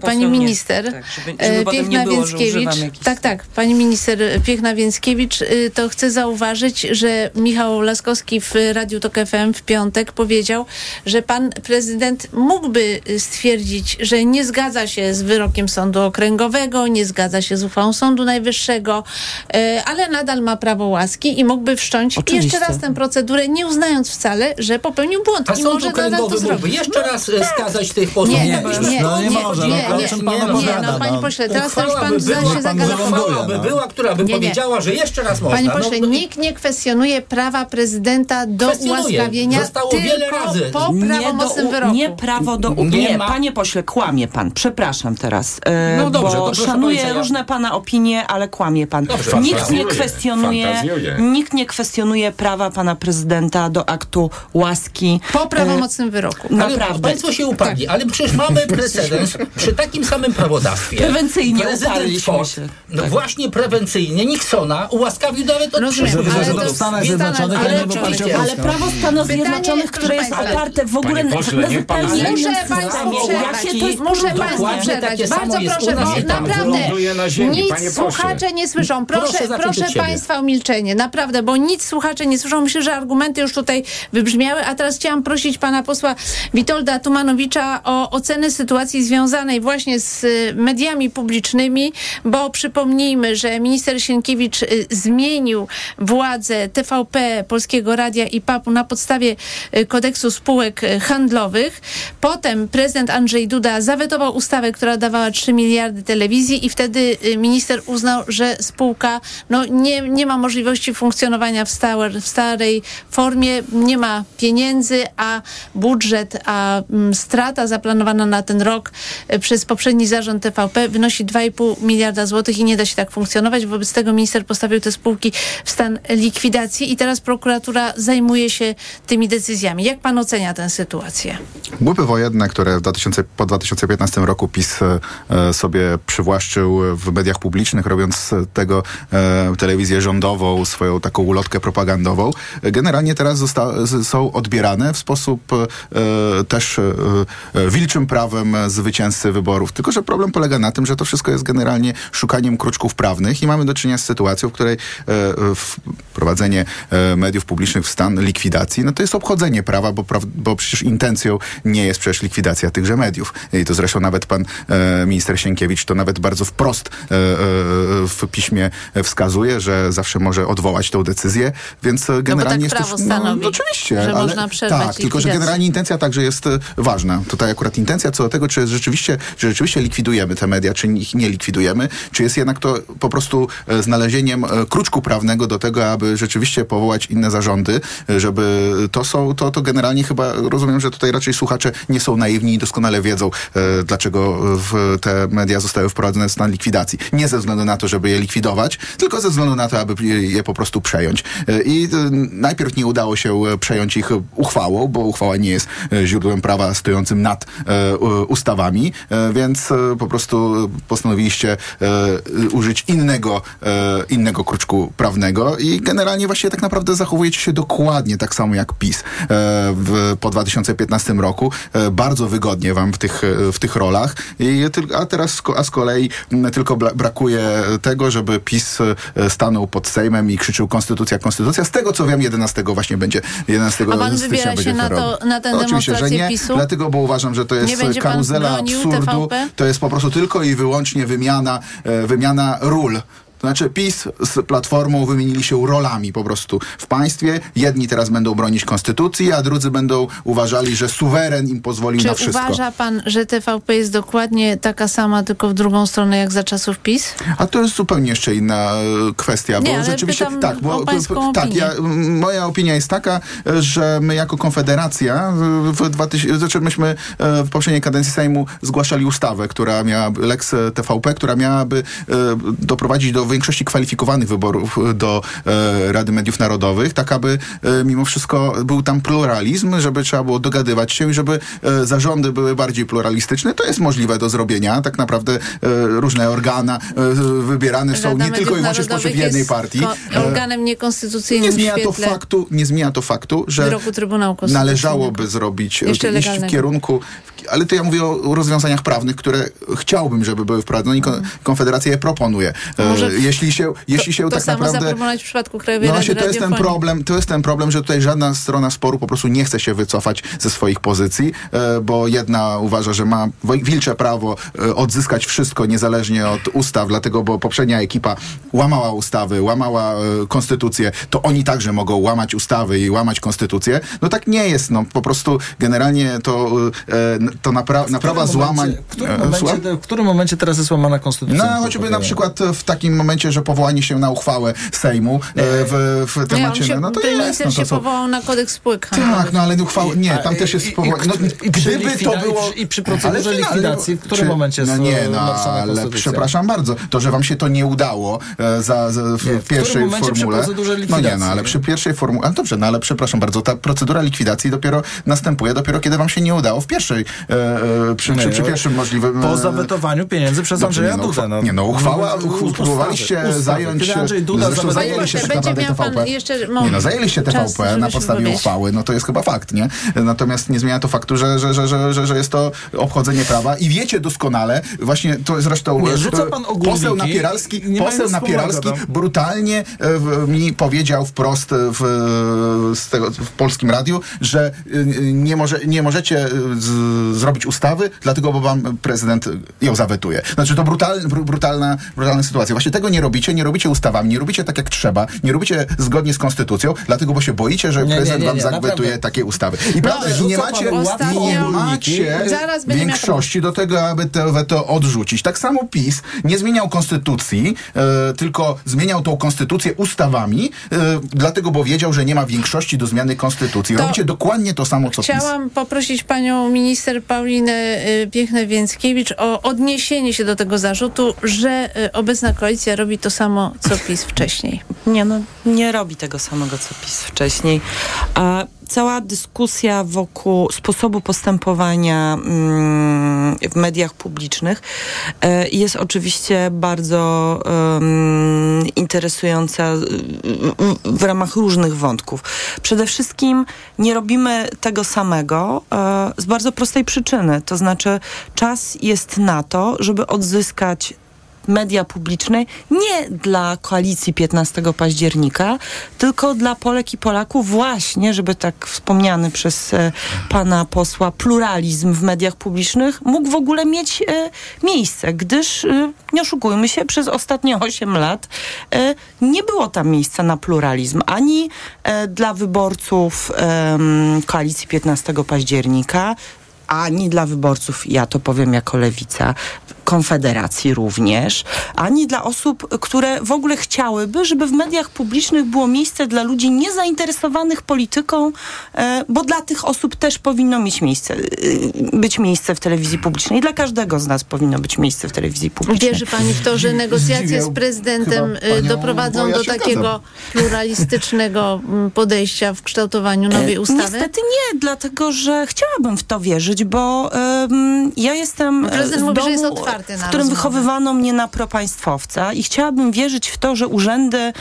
Pani minister tak, było, używam jakichś- tak, tak, pani minister Piechna-Więckiewicz, y, to chcę zauważyć, że Michał Laskowski w Radiu Tok FM w piątek powiedział, że pan prezydent mógłby stwierdzić, że nie zgadza się z wyrokiem Sądu Okręgowego, nie zgadza się z uchwałą Sądu Najwyższego, e, ale nadal ma prawo łaski i mógłby wszcząć Oczywiście. jeszcze raz tę procedurę, nie uznając wcale, że popełnił błąd A i sąd może nadal to okręgowy mógłby zrobić. jeszcze raz e, skazać tych posłów. Nie, Nie, nie, nie, no nie nie, może, nie, no, nie, o czym nie, pan nie, opowiada, no, panie no. pośle, teraz to już pan by była, się Uchwała by no. była, która by Nie, nie. powiedziała, że jeszcze raz można. Panie No, pośle, no, nikt nie kwestionuje prawa prezydenta do Kwestionuje. ułaskawienia Zostało tylko wiele razy. po prawomocnym do, wyroku. nie prawo do... Nie Nie, ma- panie pośle, kłamie pan. Przepraszam teraz. E, No dobrze, bo szanuję różne pana opinie, ale kłamie pan. Dobrze, nikt nie kwestionuje, nikt nie kwestionuje prawa pana prezydenta do aktu łaski. Po prawomocnym wyroku. E, Ale naprawdę. Państwo się uparli, ale przecież mamy precedens przy takim samym prawodawstwie. Prewencyjnie Prezydent Ford, się. No Tak. właśnie prewencyjnie Nixona ułaskawił nawet od Rozumiem, przyszłych ale rządów. to w Stanach Zjednoczonych, ale a nie w oczywiście. oparciu o Ale prawo Stanów Zjednoczonych, które jest oparte w ogóle na, zupełnie nie- Muszę innym systemie. Muszę. Państwu przerwać. Bardzo proszę, bo pan naprawdę nic słuchacze nie słyszą. Proszę, Proszę. Państwa o milczenie. Naprawdę, bo nic słuchacze nie słyszą. Myślę, że argumenty już tutaj wybrzmiały, a teraz chciałam prosić pana posła Witolda Tumanowicza o ocenę sytuacji związanej właśnie z y, mediami publicznymi, bo przypomnijmy, że minister Sienkiewicz y, zmienił władzę TVP, Polskiego Radia i PAP-u na podstawie y, kodeksu spółek handlowych. Potem prezydent Andrzej Duda zawetował ustawę, która dawała 3 miliardy telewizji i wtedy minister uznał, że spółka no, nie, nie ma możliwości funkcjonowania w, stałe, w starej formie, nie ma pieniędzy, a budżet, a mm, strata zaplanowana na ten rok przez poprzedni zarząd TVP wynosi 2,5 miliarda złotych i nie da się tak funkcjonować. Wobec tego minister postawił te spółki w stan likwidacji i teraz prokuratura zajmuje się tymi decyzjami. Jak pan ocenia tę sytuację? Łupy wojenne, które w 2000, po 2015 roku PiS e, sobie przywłaszczył w mediach publicznych, robiąc tego e, telewizję rządową, swoją taką ulotkę propagandową, e, generalnie teraz zosta- są odbierane w sposób e, też e, e, wilczym prawem wyborów. Tylko, że problem polega na tym, że to wszystko jest generalnie szukaniem kruczków prawnych i mamy do czynienia z sytuacją, w której e, wprowadzenie e, mediów publicznych w stan likwidacji, no to jest obchodzenie prawa, bo, bo przecież intencją nie jest przecież likwidacja tychże mediów. I to zresztą nawet pan e, minister Sienkiewicz to nawet bardzo wprost e, e, w piśmie wskazuje, że zawsze może odwołać tą decyzję, więc e, generalnie tak jest to... stanowi, oczywiście, że ale, można przerwać Tak, tylko że generalnie intencja także jest e, ważna. Tutaj akurat intencja co do tego, czy rzeczywiście, czy rzeczywiście likwidujemy te media, czy ich nie likwidujemy, czy jest jednak to po prostu e, znalezieniem e, kruczku prawnego do tego, aby rzeczywiście powołać inne zarządy, e, żeby to są, to, to generalnie chyba rozumiem, że tutaj raczej słuchacze nie są naiwni i doskonale wiedzą, dlaczego te media zostały wprowadzone w stan likwidacji. Nie ze względu na to, żeby je likwidować, tylko ze względu na to, aby je, po prostu przejąć. I najpierw nie udało się przejąć ich uchwałą, bo uchwała nie jest źródłem prawa stojącym nad ustawami, e, więc e, po prostu postanowiliście e, użyć innego, innego kruczku prawnego i generalnie właściwie tak naprawdę zachowujecie się dokładnie tak samo jak PiS w, po 2015 roku. Bardzo wygodnie wam w tych, w tych rolach, I, a teraz a z kolei tylko brakuje tego, żeby PiS stanął pod Sejmem i krzyczył konstytucja, konstytucja. Z tego co wiem 11 właśnie będzie 11 A pan wybiera będzie się na, to, na tę Oczywiście, że nie, PiSu? dlatego, bo uważam, że to jest karuzela bronił absurdu. TVP? To jest po prostu tylko i wyłącznie wymiana, e, wymiana ról. To znaczy PiS z Platformą wymienili się rolami po prostu w państwie. Jedni teraz będą bronić konstytucji, a drudzy będą uważali, że suweren im pozwolił Czy na wszystko. uważa pan, że TVP jest dokładnie taka sama, tylko w drugą stronę jak za czasów PiS? A to jest zupełnie jeszcze inna e, kwestia, Nie, bo ale rzeczywiście tak, bo tak, ja, moja opinia jest taka, e, że my jako Konfederacja w- w 2000, znaczy myśmy e, w poprzedniej kadencji Sejmu zgłaszali ustawę, która miała Lex TVP, która miałaby e, doprowadzić do większości kwalifikowanych wyborów e, do e, Rady Mediów Narodowych, tak aby e, mimo wszystko był tam pluralizm, żeby trzeba było dogadywać się i żeby zarządy były bardziej pluralistyczne. To jest możliwe do zrobienia. Tak naprawdę różne organa wybierane są Rada nie tylko i wyłącznie spośród jednej partii. organem niekonstytucyjnym nie zmienia to faktu, nie zmienia to faktu, że należałoby zrobić, Jeszcze iść w kierunku, ale to ja mówię o rozwiązaniach prawnych, które chciałbym, żeby były wprowadzone i kon- Konfederacja je proponuje. Może jeśli się, jeśli się to tak samo naprawdę... zaproponować w przypadku Krajowej No Rady właśnie, to jest ten problem, to jest ten problem, że tutaj żadna strona sporu po prostu nie chce się wycofać ze swoich pozycji, e, bo jedna uważa, że ma wilcze prawo e, odzyskać wszystko niezależnie od ustaw, dlatego, bo poprzednia ekipa łamała ustawy, łamała e, konstytucję, to oni także mogą łamać ustawy i łamać konstytucję. No tak nie jest, no po prostu generalnie to, to napra- naprawa złamań... W którym, momencie, w którym momencie teraz jest łamana konstytucja? No, choćby na przykład w takim momencie, że powołanie się na uchwałę Sejmu e, w, w Nie, on temacie, się, no to jest, no to się są, powołał na kodeks spółek tak, no ale uchwała, nie, tam też jest powołanie. No, gdyby to było... i przy- procedurze likwidacji, w którym momencie jest No nie, no ale przepraszam bardzo. To, że wam się to nie udało e, za, za, w Nie, w pierwszej momencie przy formule... no nie, no ale nie? przy pierwszej formule... Ale dobrze, no ale przepraszam bardzo, ta procedura likwidacji dopiero następuje, dopiero kiedy wam się nie udało w pierwszej, e, e, przy, przy, Nie, przy pierwszym możliwym... Po zawetowaniu pieniędzy przez Andrzeja nie, no, Dudę. uchwa- nie, no, uchwała- w- uch- ustawy, zająć się- Andrzej Duda zresztą zajęli się będzie miał pan TVP. jeszcze Nie no, zajęliście Czas, TVP na się podstawie wypowiedzieć. uchwały, no to jest chyba fakt, nie? Natomiast nie zmienia to faktu, że, że, że, że, że, że jest to obchodzenie prawa i wiecie doskonale, właśnie to zresztą Nie, e, rzuca e, pan poseł Napieralski, poseł Napieralski no. brutalnie e, w, mi powiedział wprost w, z tego, w polskim radiu, że e, nie, może, nie możecie e, z, zrobić ustawy, dlatego bo wam prezydent ją zawetuje. Znaczy to brutal, bru- brutalna, brutalna sytuacja. Właśnie tego tego nie robicie, nie robicie ustawami, nie robicie tak jak trzeba, nie robicie zgodnie z konstytucją, dlatego bo się boicie, że Nie, nie, prezydent nie, wam nie, zagwetuje naprawdę. takie ustawy. I prawda, i nie rzuca macie, nie macie większości do tego, aby to weto odrzucić. Tak samo PiS nie zmieniał konstytucji, e, tylko zmieniał tą konstytucję ustawami, e, dlatego bo wiedział, że nie ma większości do zmiany konstytucji. To Robicie dokładnie to samo, co PiS. Chciałam poprosić panią minister Paulinę y, Piechę-Więckiewicz o odniesienie się do tego zarzutu, że y, obecna koalicja robi to samo, co PiS wcześniej. Nie, no nie robi tego samego, co PiS wcześniej. A cała dyskusja wokół sposobu postępowania mm, w mediach publicznych e, jest oczywiście bardzo interesująca y, w ramach różnych wątków. Przede wszystkim nie robimy tego samego e, z bardzo prostej przyczyny. To znaczy czas jest na to, żeby odzyskać media publiczne nie dla koalicji 15 października, tylko dla Polek i Polaków właśnie, żeby tak wspomniany przez e, pana posła pluralizm w mediach publicznych mógł w ogóle mieć e, miejsce, gdyż e, nie oszukujmy się, przez ostatnie 8 lat e, nie było tam miejsca na pluralizm ani e, dla wyborców koalicji 15 października, ani dla wyborców, ja to powiem jako lewica, Konfederacji również, ani dla osób, które w ogóle chciałyby, żeby w mediach publicznych było miejsce dla ludzi niezainteresowanych polityką, e, bo dla tych osób też powinno mieć miejsce, e, być miejsce w telewizji publicznej. Dla każdego z nas powinno być miejsce w telewizji publicznej. Wierzy pani w to, że negocjacje z prezydentem y, panią, doprowadzą ja do takiego zgadzam. pluralistycznego podejścia w kształtowaniu nowej E, ustawy? Niestety nie, dlatego że chciałabym w to wierzyć, bo em, ja jestem prezydent e, z mówi, że domu, jest otwarty w którym wychowywano mnie na propaństwowca i chciałabym wierzyć w to, że urzędy,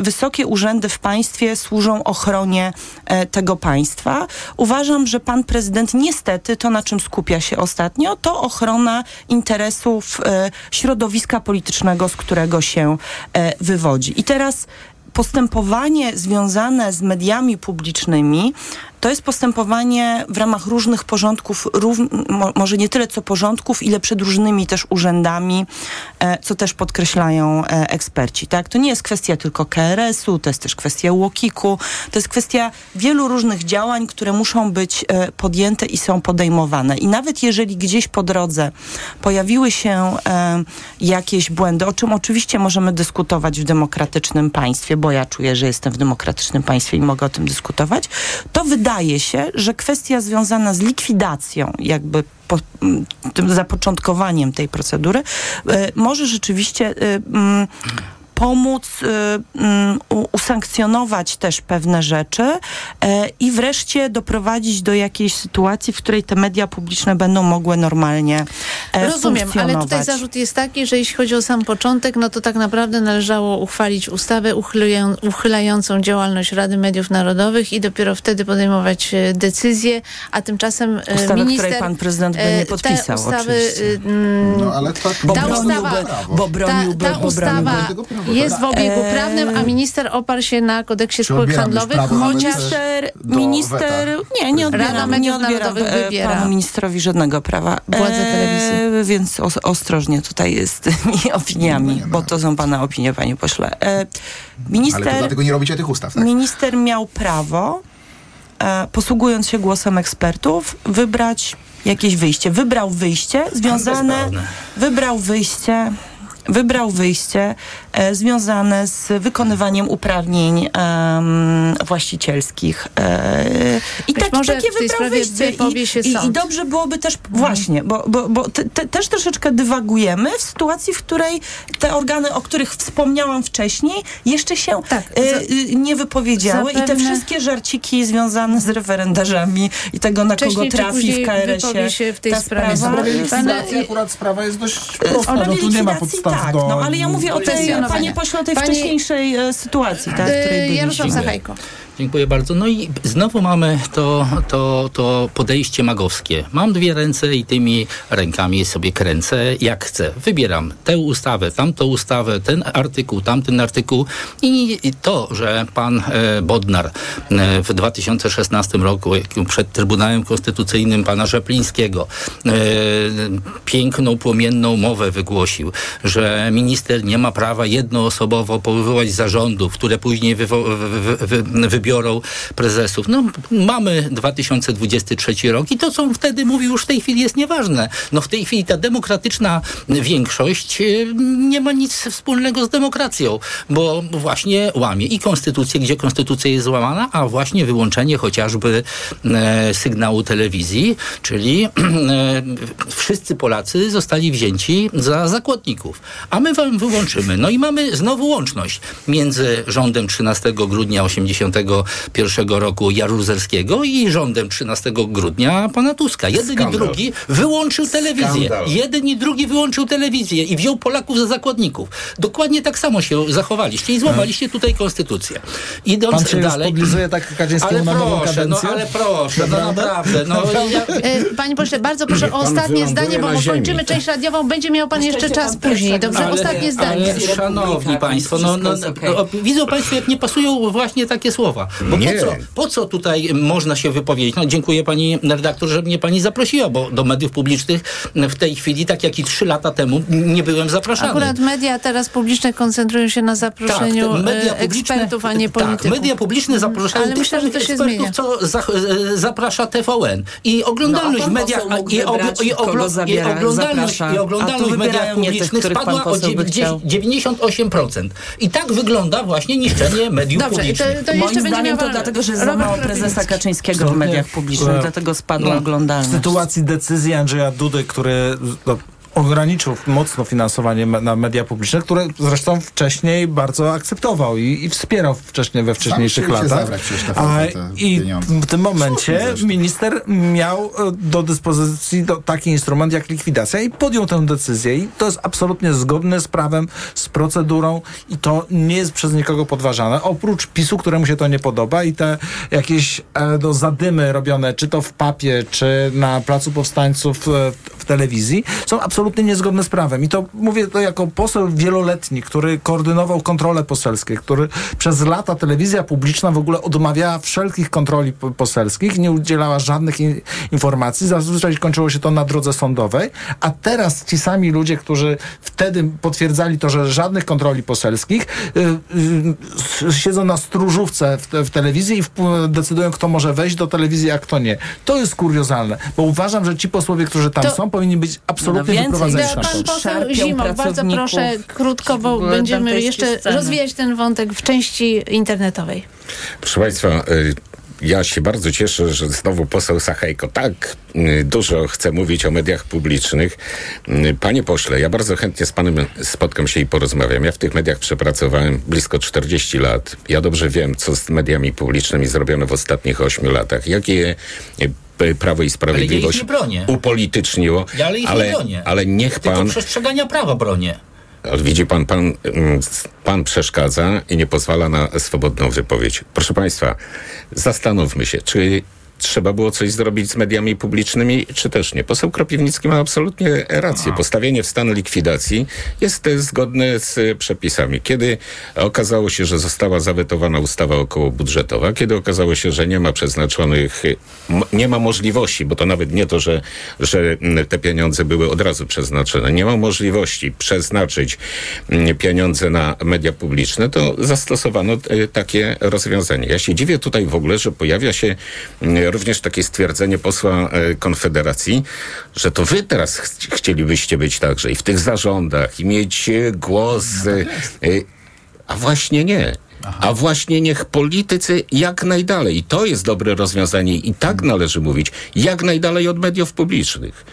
wysokie urzędy w państwie służą ochronie e, tego państwa. Uważam, że pan prezydent niestety to, na czym skupia się ostatnio, to ochrona interesów e, środowiska politycznego, z którego się e, wywodzi. I teraz postępowanie związane z mediami publicznymi to jest postępowanie w ramach różnych porządków, może nie tyle co porządków, ile przed różnymi też urzędami, e, co też podkreślają e, eksperci. Tak? To nie jest kwestia tylko KRS-u, to jest też kwestia UOKiK-u, to jest kwestia wielu różnych działań, które muszą być e, podjęte i są podejmowane. I nawet jeżeli gdzieś po drodze pojawiły się jakieś błędy, o czym oczywiście możemy dyskutować w demokratycznym państwie, bo ja czuję, że jestem w demokratycznym państwie i mogę o tym dyskutować, to wydaje się, że kwestia związana z likwidacją jakby po, tym zapoczątkowaniem tej procedury e, może rzeczywiście e, pomóc y, mm, usankcjonować też pewne rzeczy e, i wreszcie doprowadzić do jakiejś sytuacji, w której te media publiczne będą mogły normalnie e, Rozumiem, ale tutaj zarzut jest taki, że jeśli chodzi o sam początek, no to tak naprawdę należało uchwalić ustawę uchylają, uchylającą działalność Rady Mediów Narodowych i dopiero wtedy podejmować e, decyzje, a tymczasem Ustawę, minister... której pan prezydent by nie podpisał, ustawy, oczywiście. mm, No ale tak, Bo ta broniłby, ustawa- bo broniłby, ta, ta bo broniłby. ustawa jest w obiegu Eee, prawnym, a minister oparł się na kodeksie już handlowych, chociaż... Minister, nie, nie odbieram, nie odbieram e, wybiera panu ministrowi żadnego prawa. władze telewizji. Więc os, ostrożnie tutaj jest z tymi opiniami, bo to są pana opinie, panie pośle. E, Ale to minister, dlatego nie robicie tych ustaw, tak? minister miał prawo, e, posługując się głosem ekspertów, wybrać jakieś wyjście. Wybrał wyjście związane, wybrał wyjście wybrał wyjście e, związane z wykonywaniem uprawnień em, właścicielskich. E, I Być tak, może takie w tej wybrał sprawie wyjście. wypowie się I, i, I dobrze byłoby też, właśnie, bo, bo, bo te, te, też troszeczkę dywagujemy w sytuacji, w której te organy, o których wspomniałam wcześniej, jeszcze się Tak, e, za- y, nie wypowiedziały i te zapewne- wszystkie żarciki związane z referendarzami i tego, na kogo Wcześniej czy trafi w KRS-ie. się w tej ta sprawie sprawa Pana- likwidacji akurat sprawa jest dość E, prosta, no tu nie ma podstaw tak, do... no ale ja mówię o tej, kwestionowania. panie pośle, tej Pani- wcześniejszej e, sytuacji, tak, w której. Jarosław Sachajko. Dziękuję bardzo. No i znowu mamy to, to, to podejście magowskie. Mam dwie ręce i tymi rękami sobie kręcę jak chcę. Wybieram tę ustawę, tamtą ustawę, ten artykuł, tamten artykuł i to, że pan e, Bodnar e, w 2016 roku przed Trybunałem Konstytucyjnym pana Rzeplińskiego e, piękną, płomienną mowę wygłosił, że minister nie ma prawa jednoosobowo powoływać zarządów, które później wywo- wy- wy- wy- wybiorą prezesów. No, mamy 2023 rok i to, co on wtedy mówił, już w tej chwili jest nieważne. No w tej chwili ta demokratyczna większość y, nie ma nic wspólnego z demokracją, bo właśnie łamie i konstytucję, gdzie konstytucja jest złamana, a właśnie wyłączenie chociażby e, sygnału telewizji, czyli e, wszyscy Polacy zostali wzięci za zakładników. A my wam wyłączymy. No i mamy znowu łączność między rządem 13 grudnia 81 roku Jaruzelskiego i rządem 13 grudnia pana Tuska. Jeden Skandal. i drugi wyłączył telewizję. Skandal. Jeden i drugi wyłączył telewizję i wziął Polaków za zakładników. Dokładnie tak samo się zachowaliście i złamaliście tutaj konstytucję. Idąc Pan się dalej. tak Kaczyńskiemu Ale na nową proszę, no kadencję? ale proszę, no naprawdę. No, ja, E, Panie pośle, bardzo proszę o ostatnie zdanie, bo kończymy część radiową. Będzie miał pan jeszcze czas później. Dobrze, ale- ostatnie zdanie. Ale szanowni państwo, no, no, no, widzą państwo, jak nie pasują właśnie takie słowa. Bo Nie. po co, po co tutaj można się wypowiedzieć? No, dziękuję pani redaktor, że mnie pani zaprosiła, bo do mediów publicznych w tej chwili, tak jak i trzy lata temu, nie byłem zapraszany. Akurat media teraz publiczne koncentrują się na zaproszeniu te e, ekspertów, a nie polityków. Tak, media publiczne zapraszają Ale tych myślę, że to się ekspertów, zmienia. co za, e, zaprasza TVN. I oglądalność No, w mediach i, wybrać, i, i oglądalność, i oglądalność w mediach tych, publicznych pan spadła o poseł by chciał. 98%. I tak wygląda właśnie niszczenie mediów Dobrze, to, publicznych. to Moim jeszcze zdaniem to dlatego, że jest za mało prezesa. Kaczyńskiego w mediach publicznych, dlatego spadła no, oglądalność. W sytuacji decyzji Andrzeja Dudy, który no, ograniczył mocno finansowanie na media publiczne, które zresztą wcześniej bardzo akceptował i, i wspierał wcześniej we wcześniejszych latach. zabrać A, I pieniądze. w tym momencie minister miał e, do dyspozycji do, taki instrument jak likwidacja i podjął tę decyzję i to jest absolutnie zgodne z prawem, z procedurą i to nie jest przez nikogo podważane. Oprócz PiSu, któremu się to nie podoba i te jakieś e, no, zadymy robione, czy to w papie, czy na Placu Powstańców e, w telewizji, są absolutnie niezgodne z prawem. I to mówię to jako poseł wieloletni, który koordynował kontrole poselskie, który przez lata telewizja publiczna w ogóle odmawiała wszelkich kontroli po- poselskich, nie udzielała żadnych in, informacji. Zazwyczaj kończyło się to na drodze sądowej, a teraz ci sami ludzie, którzy wtedy potwierdzali to, że żadnych kontroli poselskich, y, y, siedzą na stróżówce w, w telewizji i wpł- decydują, kto może wejść do telewizji, a kto nie. To jest kuriozalne, bo uważam, że ci posłowie, którzy tam To- są, powinni być absolutnie więcej wyprowadzeni Stamtąd. Pan poseł Zimok, bardzo proszę, krótko, bo będziemy jeszcze sceny. rozwijać ten wątek w części internetowej. Proszę Państwa, y, ja się bardzo cieszę, że znowu poseł Sachajko tak y, dużo chce mówić o mediach publicznych. Y, Panie pośle, ja bardzo chętnie z panem spotkam się i porozmawiam. Ja w tych mediach przepracowałem blisko 40 lat. Ja dobrze wiem, co z mediami publicznymi zrobiono w ostatnich 8 latach. Jakie Prawo i Sprawiedliwość bronię. upolityczniło. Ja ale ich ale, nie bronię. ale niech Tylko pan... przestrzegania prawa bronię. Ale Widzi pan, pan, mm, pan przeszkadza i nie pozwala na swobodną wypowiedź. Proszę państwa, zastanówmy się, czy trzeba było coś zrobić z mediami publicznymi, czy też nie. Poseł Kropiwnicki ma absolutnie rację. Postawienie w stan likwidacji jest e, zgodne z e, przepisami. Kiedy okazało się, że została zawetowana ustawa okołobudżetowa, kiedy okazało się, że nie ma przeznaczonych, e, nie ma możliwości, bo to nawet nie to, że, że te pieniądze były od razu przeznaczone, nie ma możliwości przeznaczyć pieniądze na media publiczne, to zastosowano takie rozwiązanie. Ja się dziwię tutaj w ogóle, że pojawia się również takie stwierdzenie posła e, Konfederacji, że to wy teraz ch- chcielibyście być także i w tych zarządach i mieć e, głos. e, e, a właśnie nie. A właśnie niech politycy jak najdalej, i to jest dobre rozwiązanie, i tak należy mówić, jak najdalej od mediów publicznych.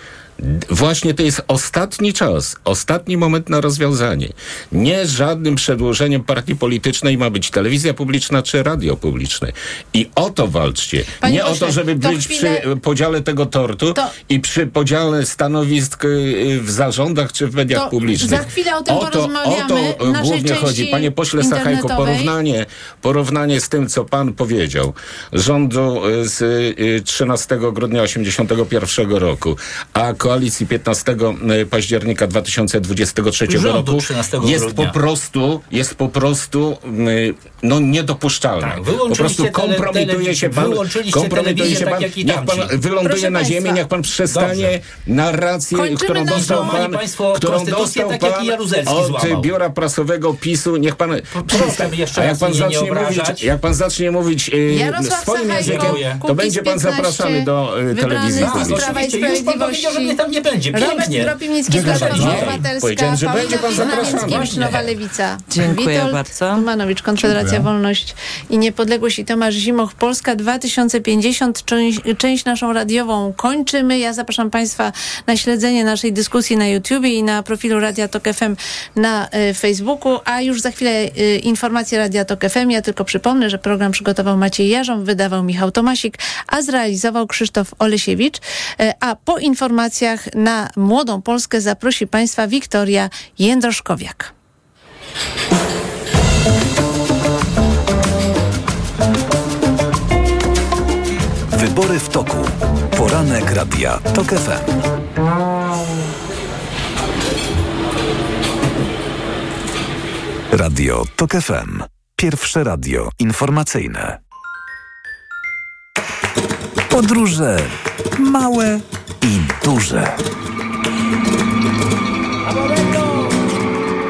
Właśnie to jest ostatni czas, ostatni moment na rozwiązanie. Nie żadnym przedłożeniem partii politycznej ma być telewizja publiczna czy radio publiczne. I o to walczcie. Panie nie o to, żeby to być chwilę- przy podziale tego tortu To- i przy podziale stanowisk y, w zarządach czy w mediach To publicznych. za chwilę o tym to, o to y, naszej głównie chodzi. Panie pośle Sachajko, porównanie, porównanie z tym, co pan powiedział. Rządu y, z y, 13 grudnia 81 roku, a koalicji 15 października 2023 Rządu roku 13 jest grudnia. po prostu, jest po prostu no niedopuszczalne. Tak, po prostu kompromituje się pan, kompromituje się tak pan, jak i niech pan wyląduje Proszę na państwa. ziemię, niech pan przestanie narrację, Kończymy którą dostał pan, państwo, którą dostał tak pan od złamał. biura prasowego PiSu, niech pan proszę przesta- jeszcze a jak pan mnie nie zacznie mówić, jak pan zacznie mówić y, Jarosław swoim Sachajko, językiem, to będzie pan 15, zapraszany do y, wybrany telewizji z Tak, publicznej. Prawa i Sprawiedliwości. Tam nie będzie. Robert Pięknie. Dziękuję Platforma. Obywatelska, Powiedziałem, że będzie pan zapraszany. Nowa Lewica. Dziękuję Witold bardzo. Tumanowicz, Konfederacja Wolność i Niepodległość i Tomasz Zimoch, Polska 2050. Część, część naszą radiową kończymy. Ja zapraszam Państwa na śledzenie naszej dyskusji na YouTubie i na profilu Radia Tok FM na y, Facebooku, a już za chwilę y, informacje Radia Tok FM. Ja tylko przypomnę, że program przygotował Maciej Jarząb, wydawał Michał Tomasik, a zrealizował Krzysztof Olesiewicz. Y, A po informacjach na Młodą Polskę zaprosi Państwa Wiktoria Jędroszkowiak. Wybory w toku. Poranek Radia TOK FM. Radio TOK FM. Pierwsze radio informacyjne. Podróże małe i duże.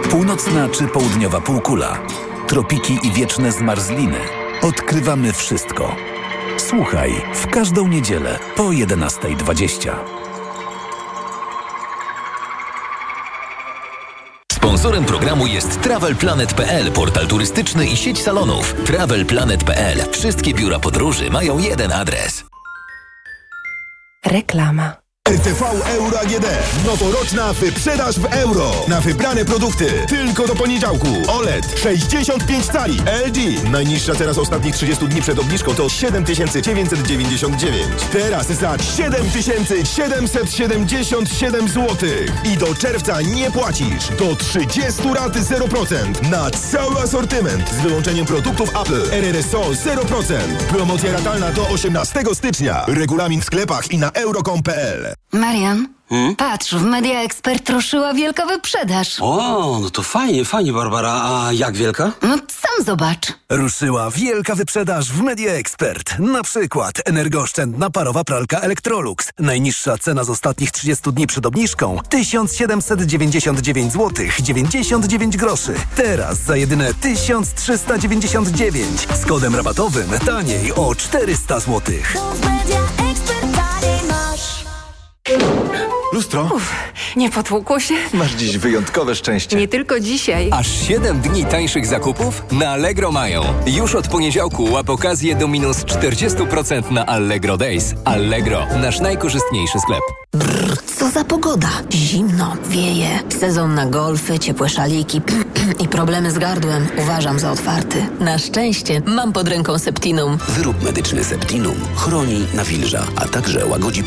Północna czy południowa półkula. Tropiki i wieczne zmarzliny. Odkrywamy wszystko. Słuchaj w każdą niedzielę po 11.20. Sponsorem programu jest TravelPlanet.pl, portal turystyczny i sieć salonów. TravelPlanet.pl. Wszystkie biura podróży mają jeden adres. Reklama. RTV Euro AGD. Noworoczna wyprzedaż w euro. Na wybrane produkty. Tylko do poniedziałku. OLED 65 cali. LG. Najniższa teraz ostatnich 30 dni przed obniżką to 7999. Teraz za 7777 zł. I do czerwca nie płacisz. Do 30 rat 0%. Na cały asortyment. Z wyłączeniem produktów Apple. RRSO 0%. Promocja ratalna do 18 stycznia. Regulamin w sklepach i na euro.com.pl. Marian, patrz, w Media Expert ruszyła wielka wyprzedaż. O, no to fajnie, fajnie, Barbara. A jak wielka? No sam zobacz. Ruszyła wielka wyprzedaż w Media Expert. Na przykład energooszczędna parowa pralka Electrolux. Najniższa cena z ostatnich 30 dni przed obniżką 1799 zł 99 groszy. Teraz za jedyne 1399 z kodem rabatowym taniej o 400 zł. Lustro, Nie potłukło się? masz dziś wyjątkowe szczęście. Nie tylko dzisiaj. Aż 7 dni tańszych zakupów na Allegro mają. Już od poniedziałku łap okazję do minus 40% na Allegro Days. Allegro, nasz najkorzystniejszy sklep. Co za pogoda? Zimno, wieje. Sezon na golfy, ciepłe szaliki i problemy z gardłem uważam za otwarty. Na szczęście mam pod ręką Septinum. Wyrób medyczny Septinum chroni, nawilża, a także łagodzi